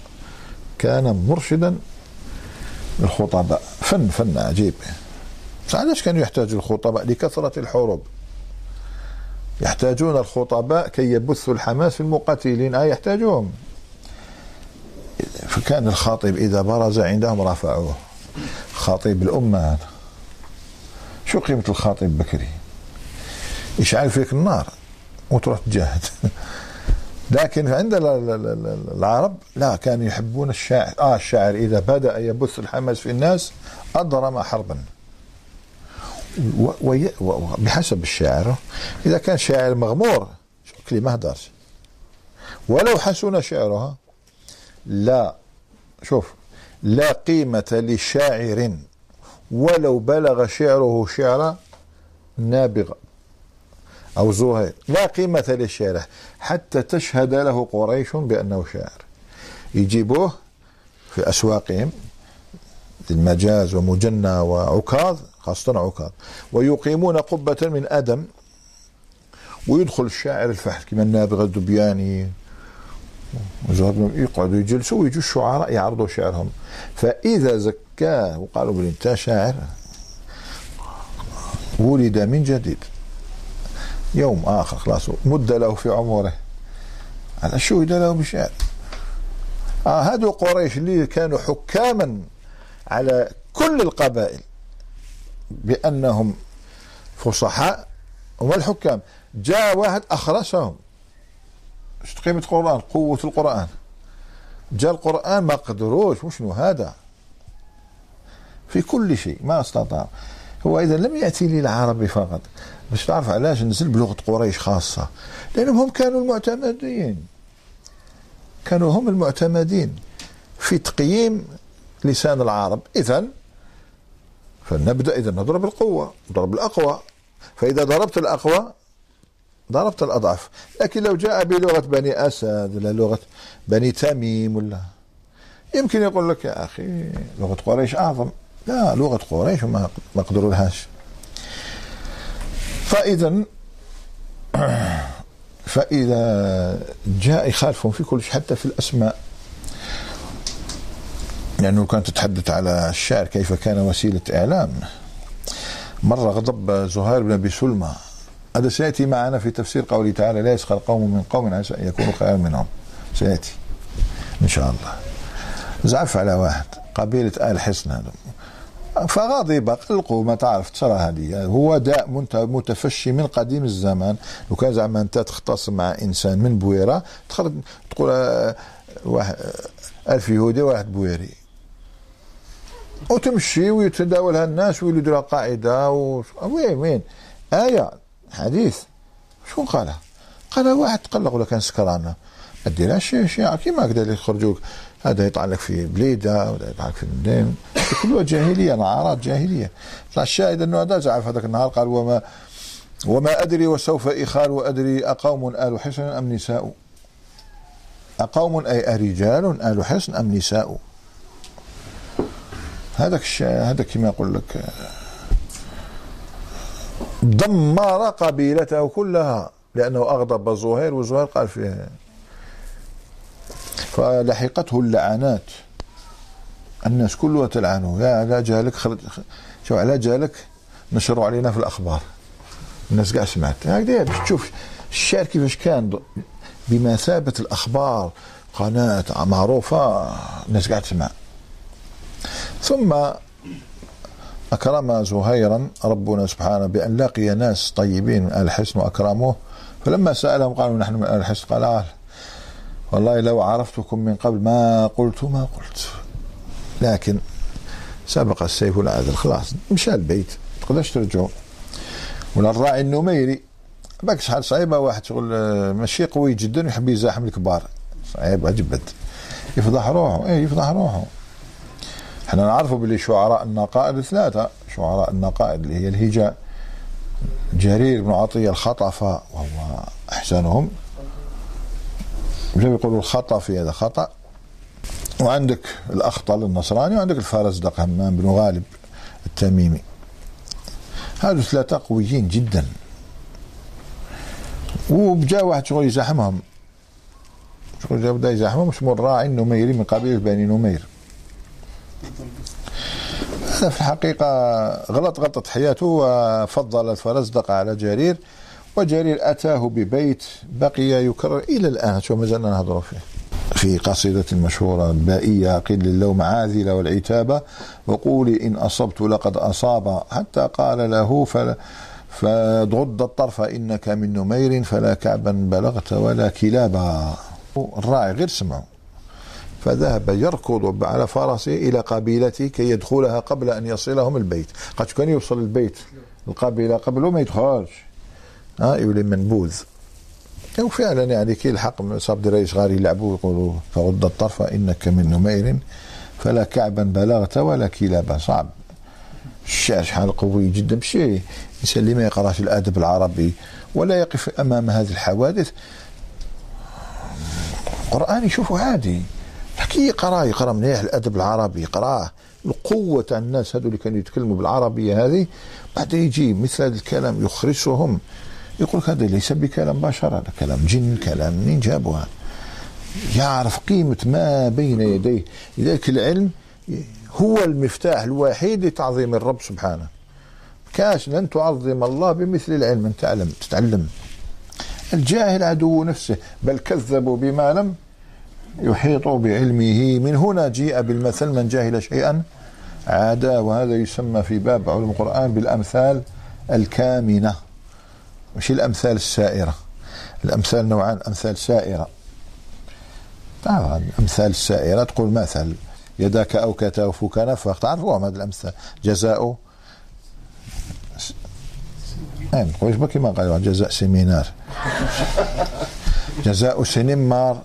كان مرشدا للخطباء. فن فن عجيب. علاش كانوا يحتاجوا الخطباء؟ لكثرة الحروب. يحتاجون الخطباء كي يبثوا الحماس في المقاتلين. آه يحتاجوهم؟ فكان الخاطب إذا برز عندهم رفعوه. خاطب الأمة هذا. شو قيمة الخاطب بكري؟ يشعل فيك النار؟ وتروح تجاهد. لكن عند العرب لا كانوا يحبون الشاعر. آه الشاعر إذا بدأ يبث الحماس في الناس أضرم حربا. بحسب الشاعر إذا كان شاعر مغمور شكلي ما هدرش ولو حسن شعرها. لا شوف لا قيمة لشاعر ولو بلغ شعره شعرا نابغة أو زهير. لا قيمة للشارع حتى تشهد له قريش بأنه شاعر. يجيبوه في أسواقهم المجاز ومجنى وعكاظ خاصة عكاظ. ويقيمون قبة من أدم ويدخل الشاعر الفحل كما النابغة الدبياني. يقعدوا يجلسوا ويجوا الشعراء يعرضوا شعرهم. فإذا زكاه وقالوا بل أنت شاعر. ولد من جديد. يوم آخر خلاص مد له في عمره. على شهد له بشعر؟ آه هذو قريش اللي كانوا حكاما على كل القبائل بأنهم فصحاء هم الحكام. جاء واحد أخرسهم. إيش قيمة القرآن قوة القرآن. جاء القرآن ما قدروش وشنو هذا؟ في كل شيء ما استطاع. هو إذا لم يأتي للعربي فقط. باش تعرف علاش نزل بلغة قريش خاصة. لأنهم هم كانوا المعتمدين. كانوا هم المعتمدين في تقييم لسان العرب. إذا فنبدأ إذا نضرب القوة نضرب الأقوى. فإذا ضربت الأقوى ضربت الأضعف. لكن لو جاء بلغة بني أسد ولا لغة بني تميم ولا يمكن يقول لك يا أخي لغة قريش أعظم. لا لغة قريش ما ما قدروا لهاش فإذا فإذا جاء يخالفهم في كل شيء حتى في الأسماء. لأنه كانت تتحدث على الشعر كيف كان وسيلة إعلام. مرة غضب زهير بن أبي سلمى هذا سيأتي معنا في تفسير قوله تعالى لا يسخر قوم من قوم عسى أن يكونوا خيرا منهم. سيأتي. إن شاء الله. زعف على واحد. قبيلة آل حصن هذا فغضب قلقوا ما تعرف ترى هذه. هو داء متفشي من قديم الزمان. لو كان زعما أنت تختصم مع إنسان من بويرة. تقول آه، واحد آه، ألف يهودي واحد بويري. وتمشي ويتداولها الناس ويولدوا قاعدة و... وين وين؟ آية. حديث. شو قالها؟ قال واحد تقلق ولا كان سكران ما ديرهاش شيعة كيما هكذا يخرجوك. هذا يطعن لك في بليدة ولا يطعن لك في مدين كلها جاهلية نعارات جاهلية. طلع الشاهد أنه هذا زعف هذاك النهار قال وما وما أدري وسوف إخال وأدري أقوم آل حسن أم نساء. أقوم أي أرجال آل حسن أم نساء. هذاك هذا كما يقول لك دمر قبيلته كلها لأنه أغضب زهير وزهير قال فيه. فلحقته اللعنات. الناس كلها تلعنه. يا على جالك خرج شو على جالك نشروا علينا في الأخبار. الناس قاع سمعت. هكذا باش تشوف الشعر كيفاش كان. بمثابة الأخبار قناة معروفة الناس قاعد تسمع. ثم أكرم زهيرا ربنا سبحانه بأن لقي ناس طيبين من أهل الحسن وأكرموه. فلما سألهم قالوا نحن من أهل الحسن قال آه والله لو عرفتكم من قبل ما قلت ما قلت. لكن سبق السيف العادل خلاص مشى البيت. تقدرش ترجعوا. ولا الراعي النميري. باك شحال صعيبة واحد شغل آه، ماشي قوي جدا ويحب يزاحم الكبار. صعيب جبد يفضح روحه إيه يفضح روحه. إحنا نعرفوا باللي شعراء النقائد ثلاثة. شعراء النقائد اللي هي الهجاء جرير بن عطية الخطفة وهو أحسنهم. يقولوا الخطا في هذا خطأ. وعندك الأخطل النصراني وعندك الفارزدق همام بن غالب التميمي. هذو ثلاثة قويين جدا. وبجا واحد شغل يزاحمهم. شغل بدا يزاحمهم اسمه الراعي النميري من قبيلة بني نمير. هذا في الحقيقة غلط غلطت حياته وفضل الفرزدق على جرير وجرير أتاه ببيت بقي يكرر إلى الآن شو ما زلنا نهضر فيه. في قصيدة مشهورة بائية قل اللوم عاذلة والعتابة وقولي إن أصبت لقد أصاب. حتى قال له فلا فضد الطرف إنك من نمير فلا كعبا بلغت ولا كلابا. الراعي غير سمعه. فذهب يركض على فرسه إلى قبيلته كي يدخلها قبل أن يصلهم البيت. قد كان يوصل البيت القبيلة قبله ما يدخلش. ها يولي منبوذ وفعلا يعني كي الحق صاب دريش غار يلعبوا يقولوا فغض الطرف إنك من نمير فلا كعبا بلغت ولا كلابا. صعب. الشعر شحال قوي جدا بشي الانسان اللي ما يقراش الأدب العربي ولا يقف أمام هذه الحوادث. القران يشوفه عادي. كي يقرأ يقرأ مليح الأدب العربي يقراه القوة تاع الناس هذو اللي كانوا يتكلموا بالعربية هذه. بعد يجي مثل هذا الكلام يخرسهم يقول هذا ليس بكلام بشر هذا كلام جن كلام منين جابوها يعرف قيمة ما بين يديه. لذلك العلم هو المفتاح الوحيد لتعظيم الرب سبحانه. كاش لن تعظم الله بمثل العلم. أن تعلم تتعلم. الجاهل عدو نفسه بل كذبوا بما لم يحيطوا بعلمه من هنا جيء بالمثل من جاهل شيئا. عادا وهذا يسمى في باب علوم القرآن بالأمثال الكامنة. مش الأمثال السائرة؟ الأمثال نوعان أمثال سائرة. طبعا الأمثال السائرة تقول مثل يداك أو كتافك نفخ تعرفوهم هذه الأمثال؟ جزاء؟ ما نقولش كما قالوا جزاء séminaire. جزاء سنمار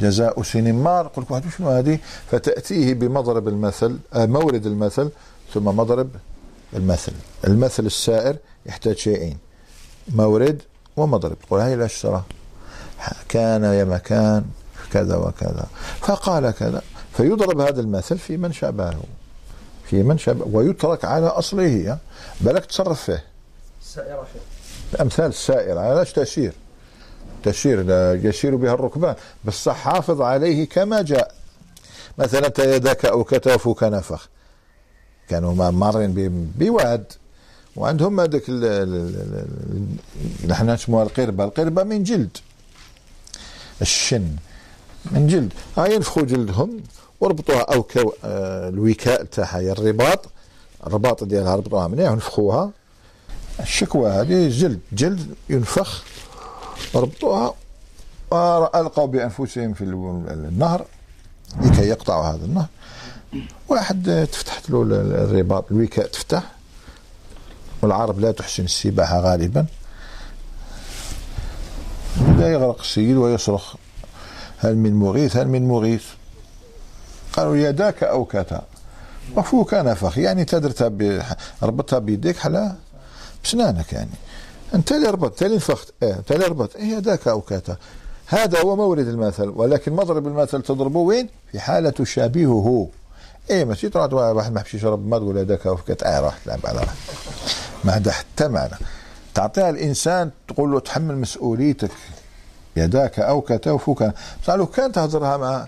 جزاء سنمار. قلت لكم شنو هذه؟ فتأتيه بمضرب المثل آه، مورد المثل ثم مضرب المثل. المثل السائر يحتاج شيئين مورد ومضرب. تقول هاي الأشترة كان يا مكان كذا وكذا. فقال كذا فيضرب هذا المثل في من شابهه في من شابه ويترك على أصله بالك تصرف فيه السائرة الأمثال السائرة علاش تسير تسير لا يسير بها الركبان بس حافظ عليه كما جاء. مثلا يدك أو كتفك نفخ. كانوا مارين بواد وعندهم هذاك نحن نسموها القربة. القربة من جلد. الشن من جلد. هاي ينفخوا جلدهم وربطوها أو كو آه الوكاء تاعها الرباط. الرباط ديالها ربطوها منيح ونفخوها. الشكوى هذه جلد. جلد ينفخ ربطوها وألقوا بأنفسهم في النهر لكي يقطعوا هذا النهر. واحد تفتحت له الرباط الوكاء تفتح. والعرب لا تحسن السباحة غالبا. لا يغرق السيد ويصرخ هل من مغيث؟ هل من مغيث؟ قالوا يداك أو كتا. وفوك نفخ يعني تدرتها ربطها بيديك حلا بسنانك يعني. أنت اللي ربط أنت اللي نفخت. أنت اللي ربط. إيه ذاك أو كذا. هذا هو مورد المثل. ولكن مضرب المثل تضربه وين؟ في حالة تشابهه. إيه ماشي تروح واحد ما حبش يشرب ما تقول هذاك أو كذا. آه راح تلعب على راح ما عندها حتى معنى تعطيها الإنسان تقول له تحمل مسؤوليتك. يداك أو كذا وفوك. بصح لو كان تهضرها مع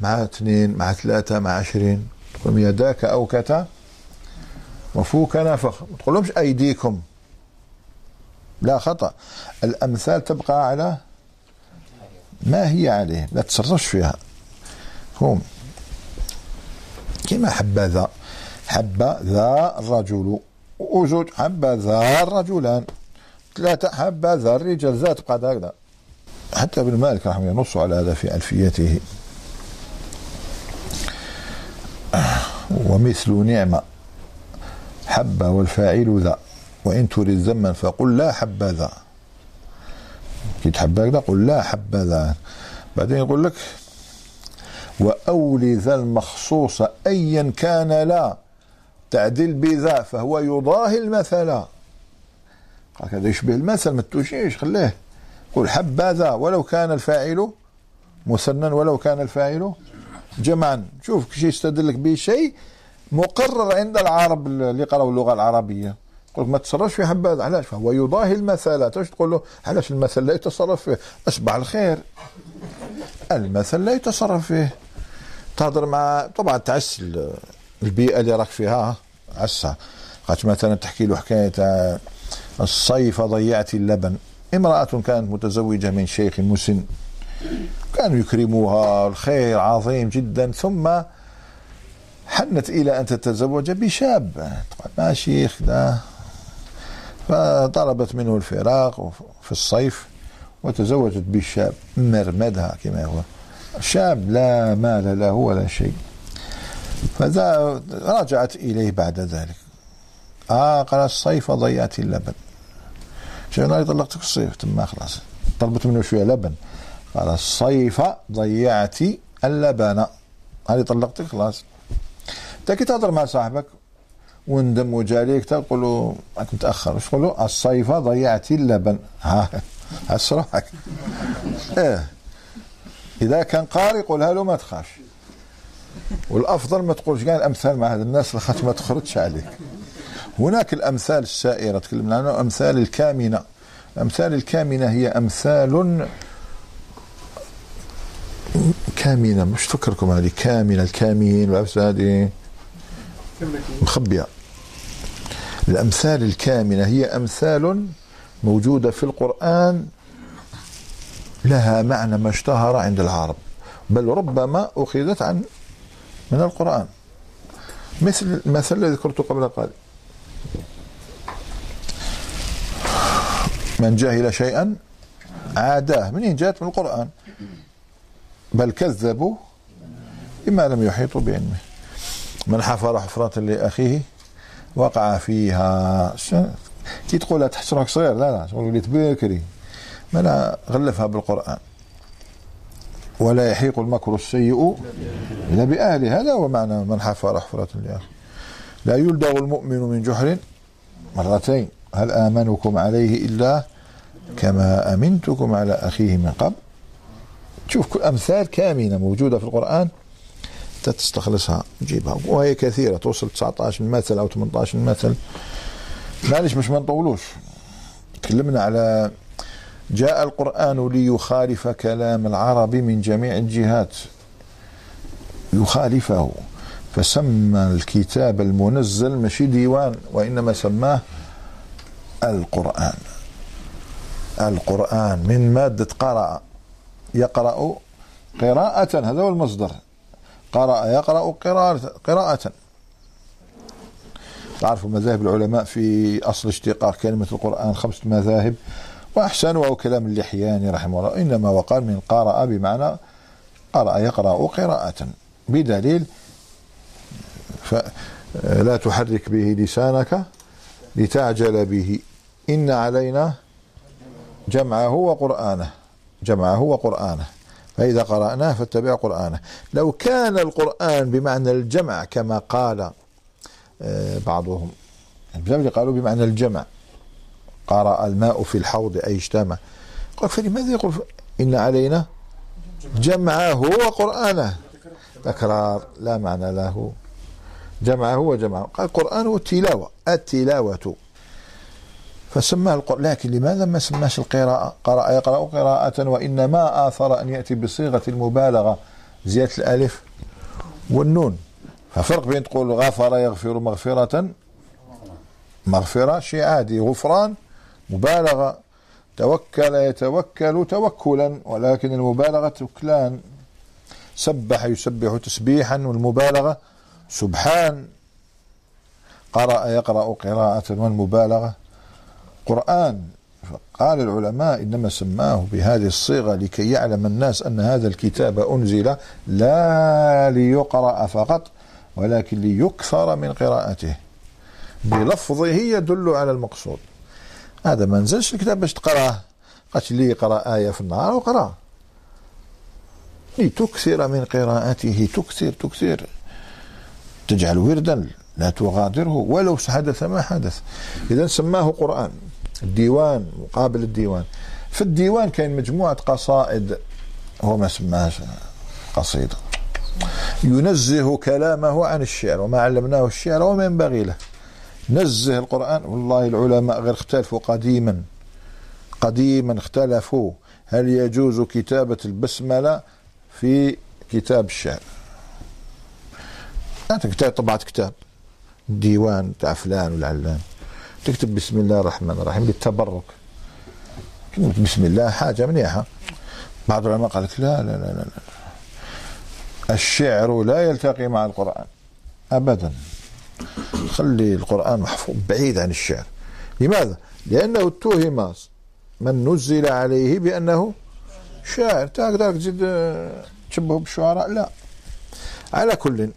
مع اثنين مع ثلاثة مع عشرين. تقول يداك أو كذا وفوك نفخ. ما تقولهمش أيديكم. لا خطأ. الأمثال تبقى على ما هي عليه لا تصرفش فيها. هم كما حبذا حبذا الرجل. وزوج حبذا الرجلان. ثلاثة حبذا الرجال ذات تبقى هكذا. حتى ابن مالك رحمه الله ينص على هذا في ألفيته. ومثل نعمة. حب والفاعل ذا. وإن تريد ذما فقل لا حبذا كي تحب هكذا قل لا حبذا بعدين يقول لك وأولي ذا المخصوص أيا كان لا. تعدل بذا فهو يضاهي المثل. هكذا يشبه المثل ما توشيش خليه. قل حبذا ولو كان الفاعل مثنى ولو كان الفاعل جمعا. شوف كي يستدلك به شيء مقرر عند العرب اللي قرأوا اللغة العربية. قلت ما تصرفش في حبذا علاش؟ فهو يضاهي المثل إيش تقول له علاش المثل لا يتصرف فيه؟ أصبع الخير. المثل لا يتصرف فيه. تهضر مع طبعا تعس البيئة اللي راك فيها عسها قالت مثلا تحكي له حكاية الصيف ضيعت اللبن. امرأة كانت متزوجة من شيخ مسن. كانوا يكرموها الخير عظيم جدا. ثم حنت إلى أن تتزوج بشاب. ما شيخ ده. فطلبت منه الفراق في الصيف وتزوجت بالشاب مرمدها كما هو. شاب لا مال له ولا شيء. فذا رجعت إليه بعد ذلك. آه قال الصيف ضيعت اللبن. شو طلقتك الصيف تما خلاص. طلبت منه شوية لبن. قال الصيف ضيعت اللبن. هذه طلقتك خلاص. انت كي تهضر مع صاحبك. وندم وجاليك تقول له متأخر. تقول له الصيف ضيعتي اللبن. ها هس روحك إيه. إذا كان قاري قولها له ما تخافش. والأفضل ما تقولش. كاع الأمثال مع هذا الناس لخاطر ما تخرجش عليك. هناك الأمثال السائرة. تكلمنا عنها. أمثال الكامنة. الامثال الكامنة هي أمثال كامنة. مش فكركم هذه. كامنة الكامين هذه مخبية. الأمثال الكامنة هي أمثال موجودة في القرآن لها معنى ما اشتهر عند العرب بل ربما أخذت عن من القرآن. مثل المثل الذي ذكرته قبل قليل. من جهل شيئا عاداه منين جاءت من القرآن. بل كذبوا بما لم يحيطوا بعلمه. من حفر حفرة لأخيه وقع فيها. كي تقولها تحس روحك صغير لا لا تقول وليت بكري ما لا غلفها بالقرآن. ولا يحيق المكر السيء إلا بأهله هذا هو معنى من حفر حفرة لأخيه لا يلدغ المؤمن من جحر مرتين. هل آمنكم عليه إلا كما أمنتكم على أخيه من قبل؟ تشوف أمثال كامنة موجودة في القرآن. تستخلصها تجيبها. وهي كثيرة توصل 19 مثل أو 18 مثل معلش مش ما نطولوش. تكلمنا على جاء القرآن ليخالف كلام العرب من جميع الجهات. يخالفه. فسمى الكتاب المنزل مشي ديوان وإنما سماه القرآن. القرآن من مادة قرأ يقرأ قراءة هذا هو المصدر. قرأ يقرأ قراءة قراءة. تعرفوا مذاهب العلماء في أصل اشتقاق كلمة القرآن خمسة مذاهب وأحسنه كلام اللحياني رحمه الله. إنما وقال من قرأ بمعنى قرأ يقرأ قراءة. بدليل فلا تحرك به لسانك لتعجل به. إن علينا جمعه وقرآنه جمعه وقرآنه. فإذا قرأناه فاتبع قرآنه. لو كان القرآن بمعنى الجمع كما قال آه، بعضهم الجمع قالوا بمعنى الجمع. قرأ الماء في الحوض أي اجتمع. قال فلماذا يقول؟ إن علينا جمعه وقرآنه. تكرار لا معنى له. جمعه وجمعه. قال القرآن والتلاوة التلاوة. فسماه القرآن لكن لماذا ما سماش القراءة؟ قرأ يقرأ قراءة وإنما آثر أن يأتي بصيغة المبالغة زيادة الألف والنون. ففرق بين تقول غفر يغفر مغفرة مغفرة شيء عادي غفران مبالغة توكل يتوكل توكلا ولكن المبالغة توكلان سبح يسبح تسبيحا والمبالغة سبحان. قرأ يقرأ قراءة والمبالغة قرآن قال العلماء إنما سماه بهذه الصيغة لكي يعلم الناس أن هذا الكتاب أنزل لا ليقرأ فقط ولكن ليكثر من قراءته. بلفظه يدل على المقصود. هذا ما نزلش الكتاب باش تقرأه. قالت لي قرأ آية في النهار وقرأ. لتكثر من قراءته. تكثر تكثر. تجعل وردا لا تغادره ولو حدث ما حدث. إذا سماه قرآن. الديوان مقابل الديوان. في الديوان كاين مجموعة قصائد هو ما سماهاش قصيدة. ينزه كلامه عن الشعر وما علمناه الشعر وما ينبغي له. نزه القرآن والله العلماء غير اختلفوا قديما. قديما اختلفوا. هل يجوز كتابة البسملة في كتاب الشعر؟ أنت طبعت كتاب. ديوان تاع فلان ولا علان تكتب بسم الله الرحمن الرحيم للتبرك بسم الله حاجة منيحة بعض العلماء قال لك لا لا لا لا. الشعر لا يلتقي مع القرآن. أبدا. خلي القرآن محفوظ بعيد عن الشعر. لماذا؟ لأنه اتهم من نزل عليه بأنه شاعر. تقدر تزيد تشبهه بالشعراء؟ لا. على كل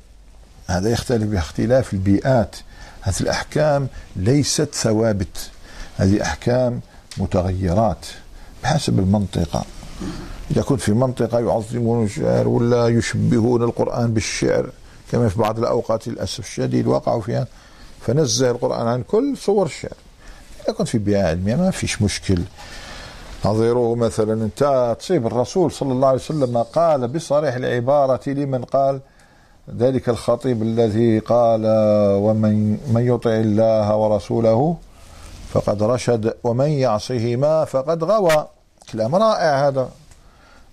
هذا يختلف باختلاف البيئات. هذه الأحكام ليست ثوابت. هذه أحكام متغيرات بحسب المنطقة. إذا كنت في منطقة يعظمون الشعر ولا يشبهون القرآن بالشعر كما في بعض الأوقات للأسف الشديد وقعوا فيها فنزه القرآن عن كل صور الشعر. إذا كنت في بيئة علمية ما فيش مشكل. نظيره مثلا أنت تصيب الرسول صلى الله عليه وسلم قال بصريح العبارة لمن قال ذلك الخطيب الذي قال ومن من يطع الله ورسوله فقد رشد ومن يعصهما فقد غوى. كلام رائع هذا.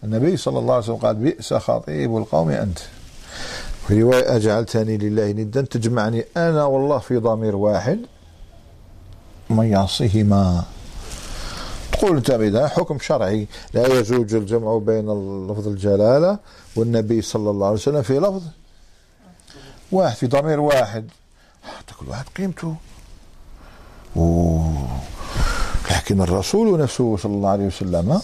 النبي صلى الله عليه وسلم قال بئس خطيب القوم أنت. في رواية أجعلتني لله ندا تجمعني أنا والله في ضمير واحد. من يعصهما. تقول أنت إذا حكم شرعي لا يزوج الجمع بين لفظ الجلالة والنبي صلى الله عليه وسلم في لفظ واحد في ضمير واحد. كل واحد قيمته. و... لكن الرسول نفسه صلى الله عليه وسلم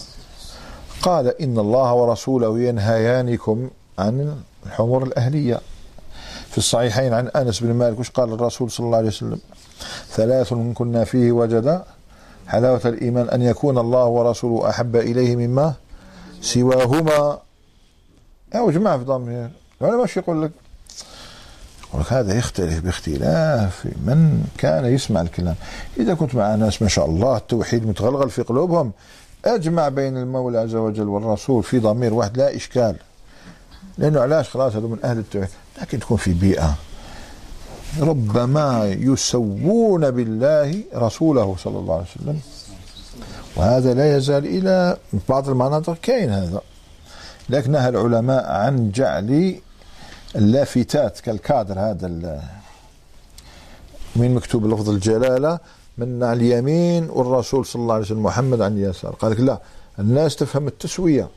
قال إن الله ورسوله ينهيانكم عن الحمور الأهلية. في الصحيحين عن أنس بن مالك وش قال الرسول صلى الله عليه وسلم؟ ثلاث من كنا فيه وجد حلاوة الإيمان أن يكون الله ورسوله أحب إليه مما سواهما. أو جماعة في ضمير ولا مش يقول لك هذا يختلف باختلاف من كان يسمع الكلام. إذا كنت مع ناس ما شاء الله التوحيد متغلغل في قلوبهم أجمع بين المولى عز وجل والرسول في ضمير واحد لا إشكال. لأنه علاش خلاص هذو من أهل التوحيد؟ لكن تكون في بيئة. ربما يسوون بالله رسوله صلى الله عليه وسلم. وهذا لا يزال إلى بعض المناطق كاين هذا. لكن نهى العلماء عن جعل اللافتات كالكادر هذا من مكتوب لفظ الجلالة من على اليمين والرسول صلى الله عليه وسلم محمد عن اليسار قال لك لا الناس تفهم التسوية.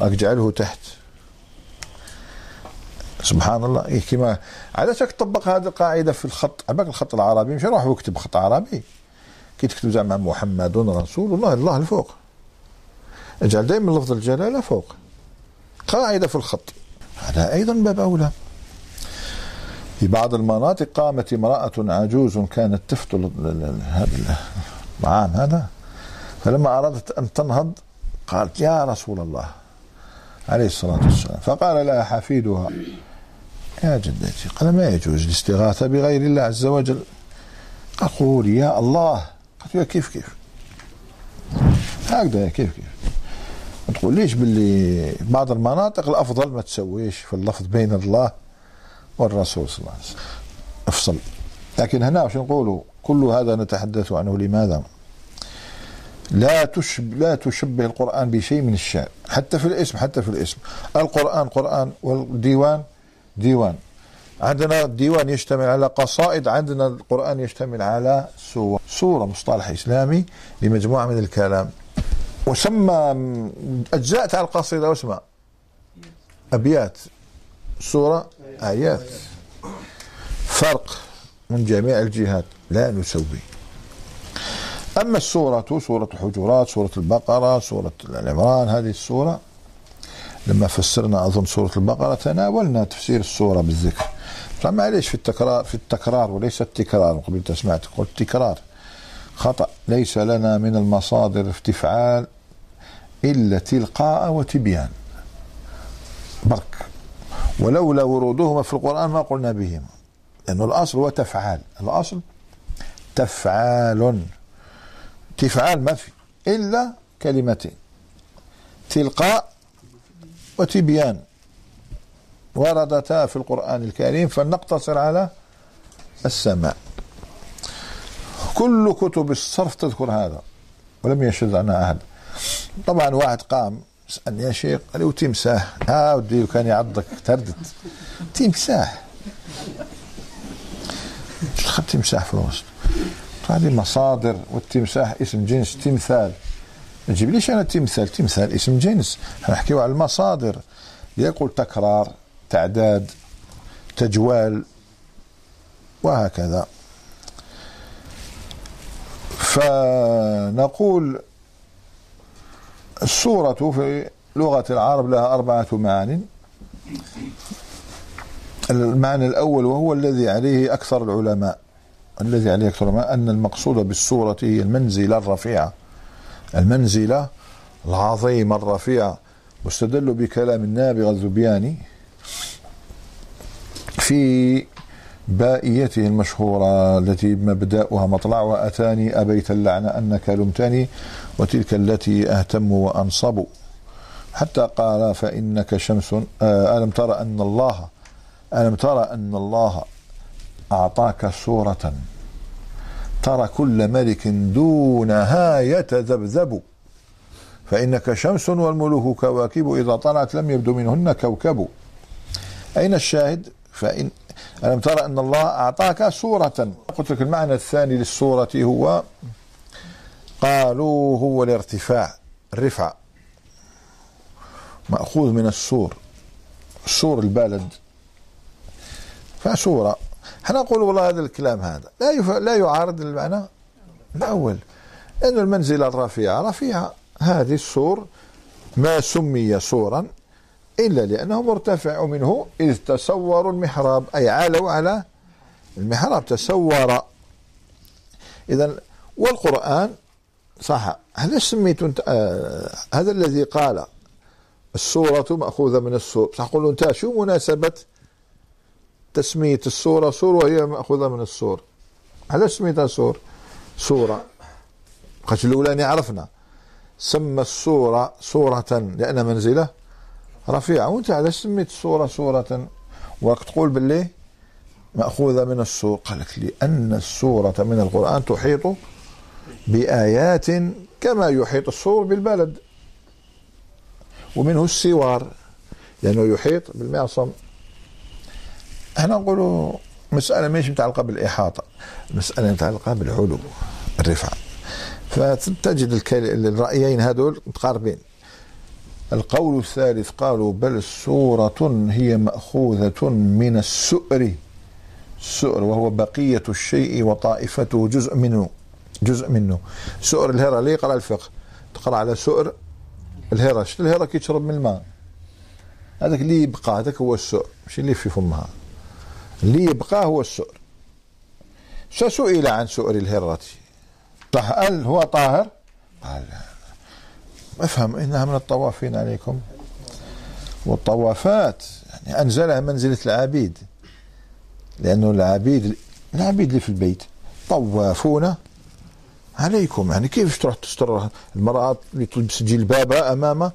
راك اجعله تحت. سبحان الله. إيه كما علاش تطبق هذه القاعدة في الخط عباك الخط العربي مش روح واكتب خط عربي. كي تكتب زعما محمد رسول الله الله الفوق. اجعل دائما لفظ الجلالة فوق. قاعدة في الخط. هذا أيضا باب أولى. في بعض المناطق قامت امرأة عجوز كانت تفتل هذا الطعام هذا فلما أرادت أن تنهض قالت يا رسول الله عليه الصلاة والسلام. فقال لها حفيدها يا جدتي قال ما يجوز الاستغاثة بغير الله عز وجل؟ أقول يا الله. قلت له كيف كيف؟ هكذا كيف كيف؟ ما تقوليش باللي بعض المناطق الأفضل ما تسويش في اللفظ بين الله والرسول صلى الله عليه وسلم. أفصل. لكن هنا وش نقولوا؟ كل هذا نتحدث عنه لماذا؟ لا تشبه لا تشبه القرآن بشيء من الشعر حتى في الاسم حتى في الاسم. القرآن قرآن والديوان ديوان. عندنا الديوان يشتمل على قصائد عندنا القرآن يشتمل على سورة سورة مصطلح إسلامي لمجموعة من الكلام. وسمى أجزاء تاع القصيدة واسمها أبيات. سورة آيات. فرق من جميع الجهات. لا نسوي. أما السورة سورة الحجرات سورة البقرة سورة العمران هذه السورة لما فسرنا أظن سورة البقرة تناولنا تفسير السورة بالذكر. فمعليش في التكرار في التكرار وليس التكرار. قبل سمعت قلت تكرار. خطأ. ليس لنا من المصادر استفعال إلا تلقاء وتبيان. برك. ولولا ورودهما في القرآن ما قلنا بهما لأنه الأصل هو تفعال. الأصل تفعال. تفعال ما في. إلا كلمتين. تلقاء وتبيان. وردتا في القرآن الكريم فلنقتصر على السماء. كل كتب الصرف تذكر هذا. ولم يشذ عنها أحد. طبعا واحد قام سألني يا شيخ قال لي وتمساح ها ودي وكان يعضك تردد. تمساح شو تمساح في الوسط. هذه مصادر والتمساح اسم جنس تمثال ما تجيبليش أنا تمثال تمثال اسم جنس. نحكيو على المصادر. يقول تكرار تعداد تجوال. وهكذا. فنقول السورة في لغة العرب لها أربعة معان المعنى الأول وهو الذي عليه أكثر العلماء. الذي عليه أكثر العلماء أن المقصود بالسورة هي المنزلة الرفيعة. المنزلة العظيمة الرفيعة. واستدلوا بكلام النابغة الذبياني في بائيته المشهورة التي مبدأها مطلعها أتاني أبيت اللعن أنك لمتني. وتلك التي أهتم وأنصب حتى قال فإنك شمس آه، ألم ترى أن الله ألم ترى أن الله أعطاك سورة؟ ترى كل ملك دونها يتذبذب. فإنك شمس والملوك كواكب إذا طلعت لم يبدو منهن كوكب. أين الشاهد؟ فإن ألم ترى أن الله أعطاك سورة؟ قلت لك المعنى الثاني للسورة هو قالوا هو الارتفاع الرفعة مأخوذ من السور سور البلد. فسورة إحنا نقول والله هذا الكلام هذا. لا يف... لا يعارض المعنى الأول. لأن المنزلة الرفيعة. رفيعة. هذه السور ما سمي سورا إلا لأنه مرتفع منه إذ تسوروا المحراب. أي علوا على المحراب. تسور. إذا والقرآن صح. هل سميت أنت آه هذا الذي قال السورة مأخوذة من السور. صح قولوا أنت شو مناسبة تسمية السورة؟ سور وهي مأخوذة من السور. هل سميتها سور سورة. قش الأولاني عرفنا. سمى السورة سورة لأن منزلة رفيعة. وأنت علاش سميت السورة سورة. وراك تقول باللي مأخوذة من السور قال لك لأن السورة من القرآن تحيط بآيات كما يحيط السور بالبلد. ومنه السوار لأنه يحيط بالمعصم. إحنا نقولوا مسألة مش متعلقة بالإحاطة مسألة متعلقة بالعلو الرفعة فتجد الرأيين هذول متقاربين. القول الثالث قالوا بل سورة هي مأخوذة من السؤر. السؤر وهو بقية الشيء وطائفته جزء منه. جزء منه. سؤر الهرة اللي يقرأ الفقه؟ تقرأ على سؤر الهرة. شو الهرة؟ كي تشرب من الماء. هذاك اللي يبقى هذاك هو السؤر. مش اللي في فمها. اللي يبقى هو السؤر. سئل عن سؤر الهرة؟ هل هو طاهر؟ قال أفهم إنها من الطوافين عليكم. والطوافات يعني أنزلها منزلة العبيد. لأنه العبيد العبيد اللي في البيت. طوافون عليكم. يعني كيف تروح تستر المرأة اللي تلبس جلبابة أمام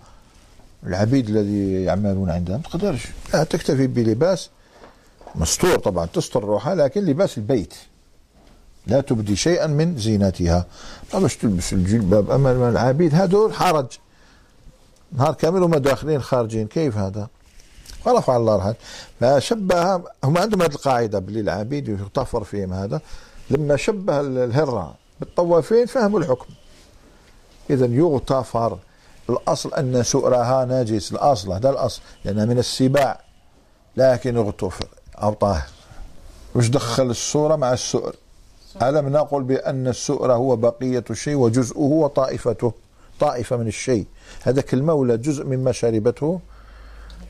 العبيد الذي يعملون عندها؟ ما تقدرش. لا تكتفي بلباس مستور طبعا تستر روحها لكن لباس البيت. لا تبدي شيئا من زينتها. ما باش تلبس الجلباب امام العبيد هذول حرج. نهار كامل هم داخلين خارجين. كيف هذا؟ ورفع الله رحل فشبه هم عندهم هذه القاعدة باللي العبيد يغتفر فيهم هذا. لما شبه الهره بالطوافين فهموا الحكم. اذا يغتفر. الأصل أن سؤرها نجس الأصل هذا الأصل لأنها من السباع. لكن اغتفر. أو طاهر. وش دخل الصورة مع السؤر؟ ألم نقل بأن السؤر هو بقية الشيء وجزءه وطائفته؟ طائفة من الشيء. هذاك المولى جزء مما شربته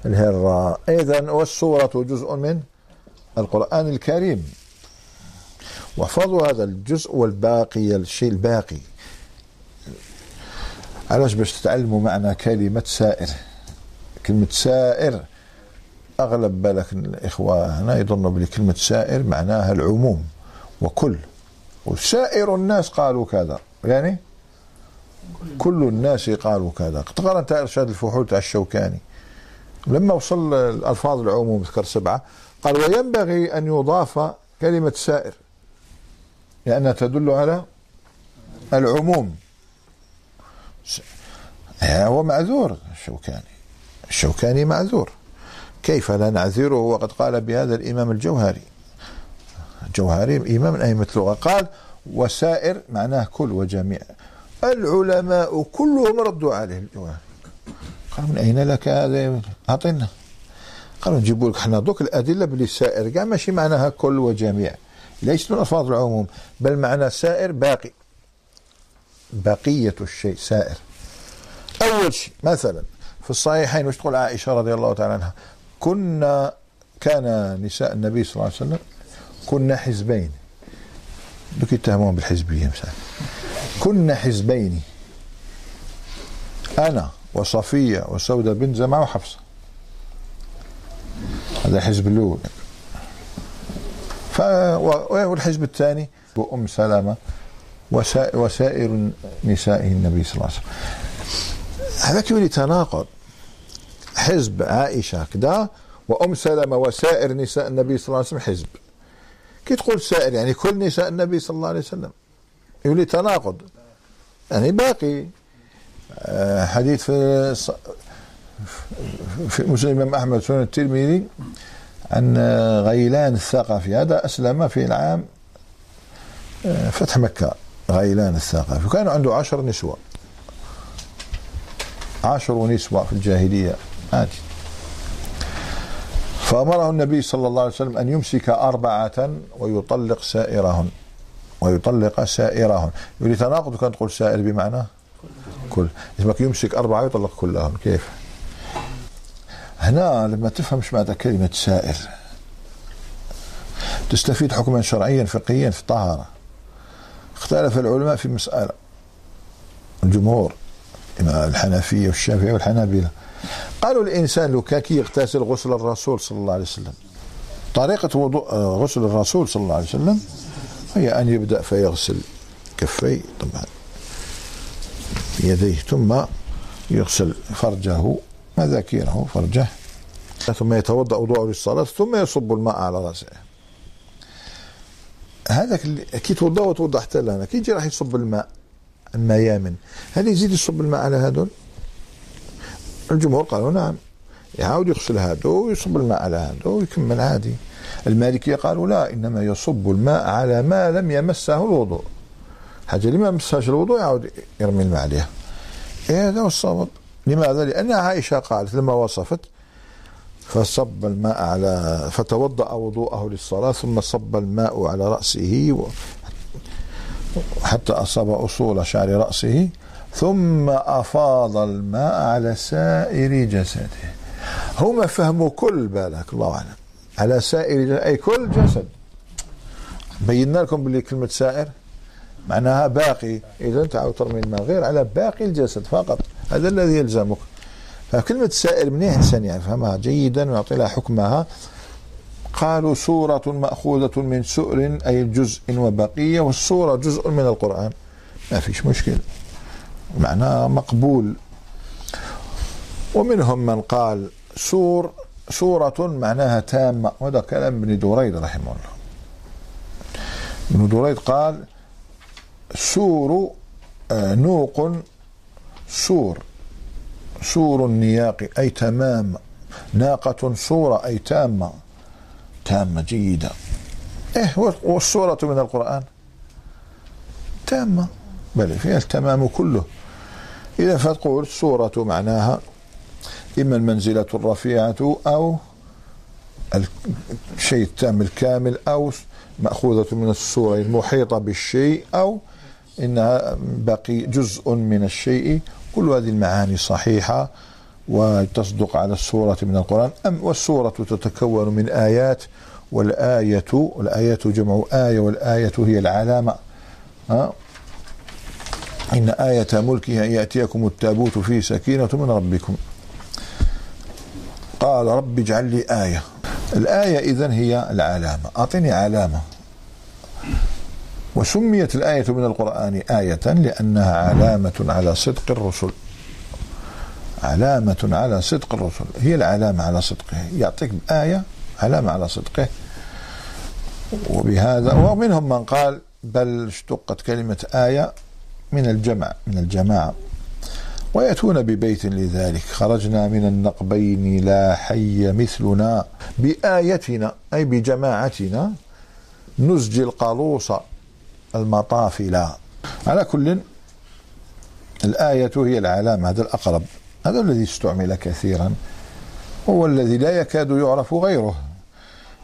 الهرة إذا والسورة جزء من القرآن الكريم. واحفظوا هذا الجزء والباقي الشيء الباقي. علاش باش تتعلموا معنى كلمة سائر؟ كلمة سائر أغلب بالك الإخوة هنا يظنوا بلي كلمة سائر معناها العموم وكل. وسائر الناس قالوا كذا يعني كل الناس قالوا كذا. تقرا أنت ارشاد الفحول تاع الشوكاني. لما وصل الألفاظ العموم ذكر سبعة قال وينبغي أن يضاف كلمة سائر. لأنها تدل على العموم. هو معذور الشوكاني. الشوكاني معذور. كيف لا نعذره؟ وقد قال بهذا الإمام الجوهري. الجوهري إمام أئمة اللغة قال وسائر معناه كل وجميع. العلماء كلهم ردوا عليه الجوهري قال من أين لك هذا أعطينا. قالوا نجيبوا لك إحنا دوك الأدلة بلي سائر كاع ماشي معناها كل وجميع. ليس من ألفاظ العموم بل معنى سائر باقي. بقية الشيء سائر. أول شيء مثلا في الصحيحين وش تقول عائشة رضي الله تعالى عنها؟ كنا كان نساء النبي صلى الله عليه وسلم كنا حزبين. دوك يتهمون بالحزبية مثلا. كنا حزبين. أنا وصفية وسودة بنت زمعة وحفصة. هذا الحزب الأول والحزب الثاني وأم سلمة وسائر نسائه النبي صلى الله عليه وسلم. هذا كيولي تناقض. حزب عائشة كذا وأم سلمة وسائر نساء النبي صلى الله عليه وسلم حزب. كي تقول سائر يعني كل نساء النبي صلى الله عليه وسلم. يولي تناقض. يعني باقي. آه، حديث في في مسلم الإمام أحمد سنن الترمذي. عن غيلان الثقفي هذا أسلم في العام آه، فتح مكة غيلان الثقفي وكان عنده عشر نسوة. عشر نسوة في الجاهلية. عادي فأمره النبي صلى الله عليه وسلم أن يمسك أربعة ويطلق سائرهن. ويطلق سائرهن. يقول تناقض كان تقول سائر بمعنى؟ كل. يمسك أربعة ويطلق كلهم كيف؟ هنا لما تفهم إيش معنى كلمة سائر تستفيد حكما شرعيا فقهيا في الطهارة. اختلف العلماء في مسألة الجمهور الحنفية والشافعية والحنابلة. قالوا الإنسان كان يغتسل غسل الرسول صلى الله عليه وسلم. طريقة وضوء آه، غسل الرسول صلى الله عليه وسلم هي أن يبدأ فيغسل كفيه طبعا يديه ثم يغسل فرجه مذاكيره فرجه. ثم يتوضأ وضوءه للصلاة ثم يصب الماء على رأسه. هذاك كي توضأ وتوضأ حتى لهنا كي يجي راح يصب الماء الميامن هل يزيد يصب الماء على هذول؟ الجمهور قالوا نعم. يعاود يغسل هذا ويصب الماء على هذا ويكمل عادي. المالكية قالوا لا إنما يصب الماء على ما لم يمسه الوضوء. حاجة اللي ما مسهاش الوضوء يعاود يرمي الماء عليها. إيه هذا هو الصواب. لماذا؟ لأن عائشة قالت لما وصفت فصب الماء على فتوضأ وضوءه للصلاة ثم صب الماء على رأسه حتى أصاب أصول شعر رأسه ثم أفاض الماء على سائر جسده. هم فهموا كل بالك الله أعلم. على سائر أي كل جسد. بينا لكم بلي كلمة سائر؟ معناها باقي. إذا تعاود ترمي الماء غير على باقي الجسد فقط. هذا الذي يلزمك. فكلمة سائر منيح الإنسان يفهمها جيدا ويعطي لها حكمها. قالوا سورة مأخوذة من سؤر أي جزء وبقية والسورة جزء من القرآن. ما فيش مشكلة. معناه مقبول. ومنهم من قال سور سورة معناها تامة وهذا كلام ابن دريد رحمه الله. ابن دريد قال سور آه، نوق سور سور النياق أي تمام. ناقة سورة أي تامة. تامة جيدة. إيه والسورة من القرآن. تامة. بل فيها التمام كله. إذا فتقول السورة معناها إما المنزلة الرفيعة أو الشيء التام الكامل أو مأخوذة من السورة المحيطة بالشيء أو إنها بقي جزء من الشيء كل هذه المعاني صحيحة وتصدق على السورة من القرآن. أم والسورة تتكون من آيات والآية والآية جمع آية والآية هي العلامة. ها؟ إن آية ملكها يأتيكم التابوت فيه سكينة من ربكم. قال رب اجعل لي آية. الآية إذن هي العلامة. أعطني علامة. وسميت الآية من القرآن آية لأنها علامة على صدق الرسل. علامة على صدق الرسل. هي العلامة على صدقه. يعطيك آية علامة على صدقه. وبهذا ومنهم من قال بل اشتقت كلمة آية من الجمع من الجماعة. ويأتون ببيت لذلك. خرجنا من النقبين لا حي مثلنا. بآيتنا أي بجماعتنا نزجي القالوص المطافلا على كل الآية هي العلامة هذا الأقرب. هذا الذي استعمل كثيرا هو الذي لا يكاد يعرف غيره.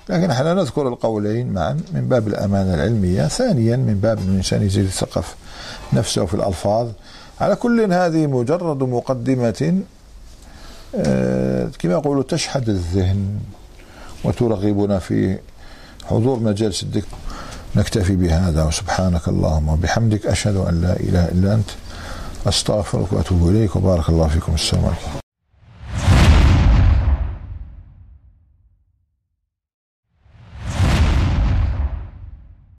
لكن إحنا نذكر القولين معا من باب الأمانة العلمية ثانيا من باب الإنسان يزيد يثقف نفسه في الألفاظ. على كل هذه مجرد مقدمة آه، كما يقولوا تشحذ الذهن وترغبنا في حضور مجالس الذكر نكتفي بهذا. وسبحانك اللهم وبحمدك أشهد أن لا إله إلا أنت أستغفرك وأتوب إليك وبارك الله فيكم. السلام عليكم.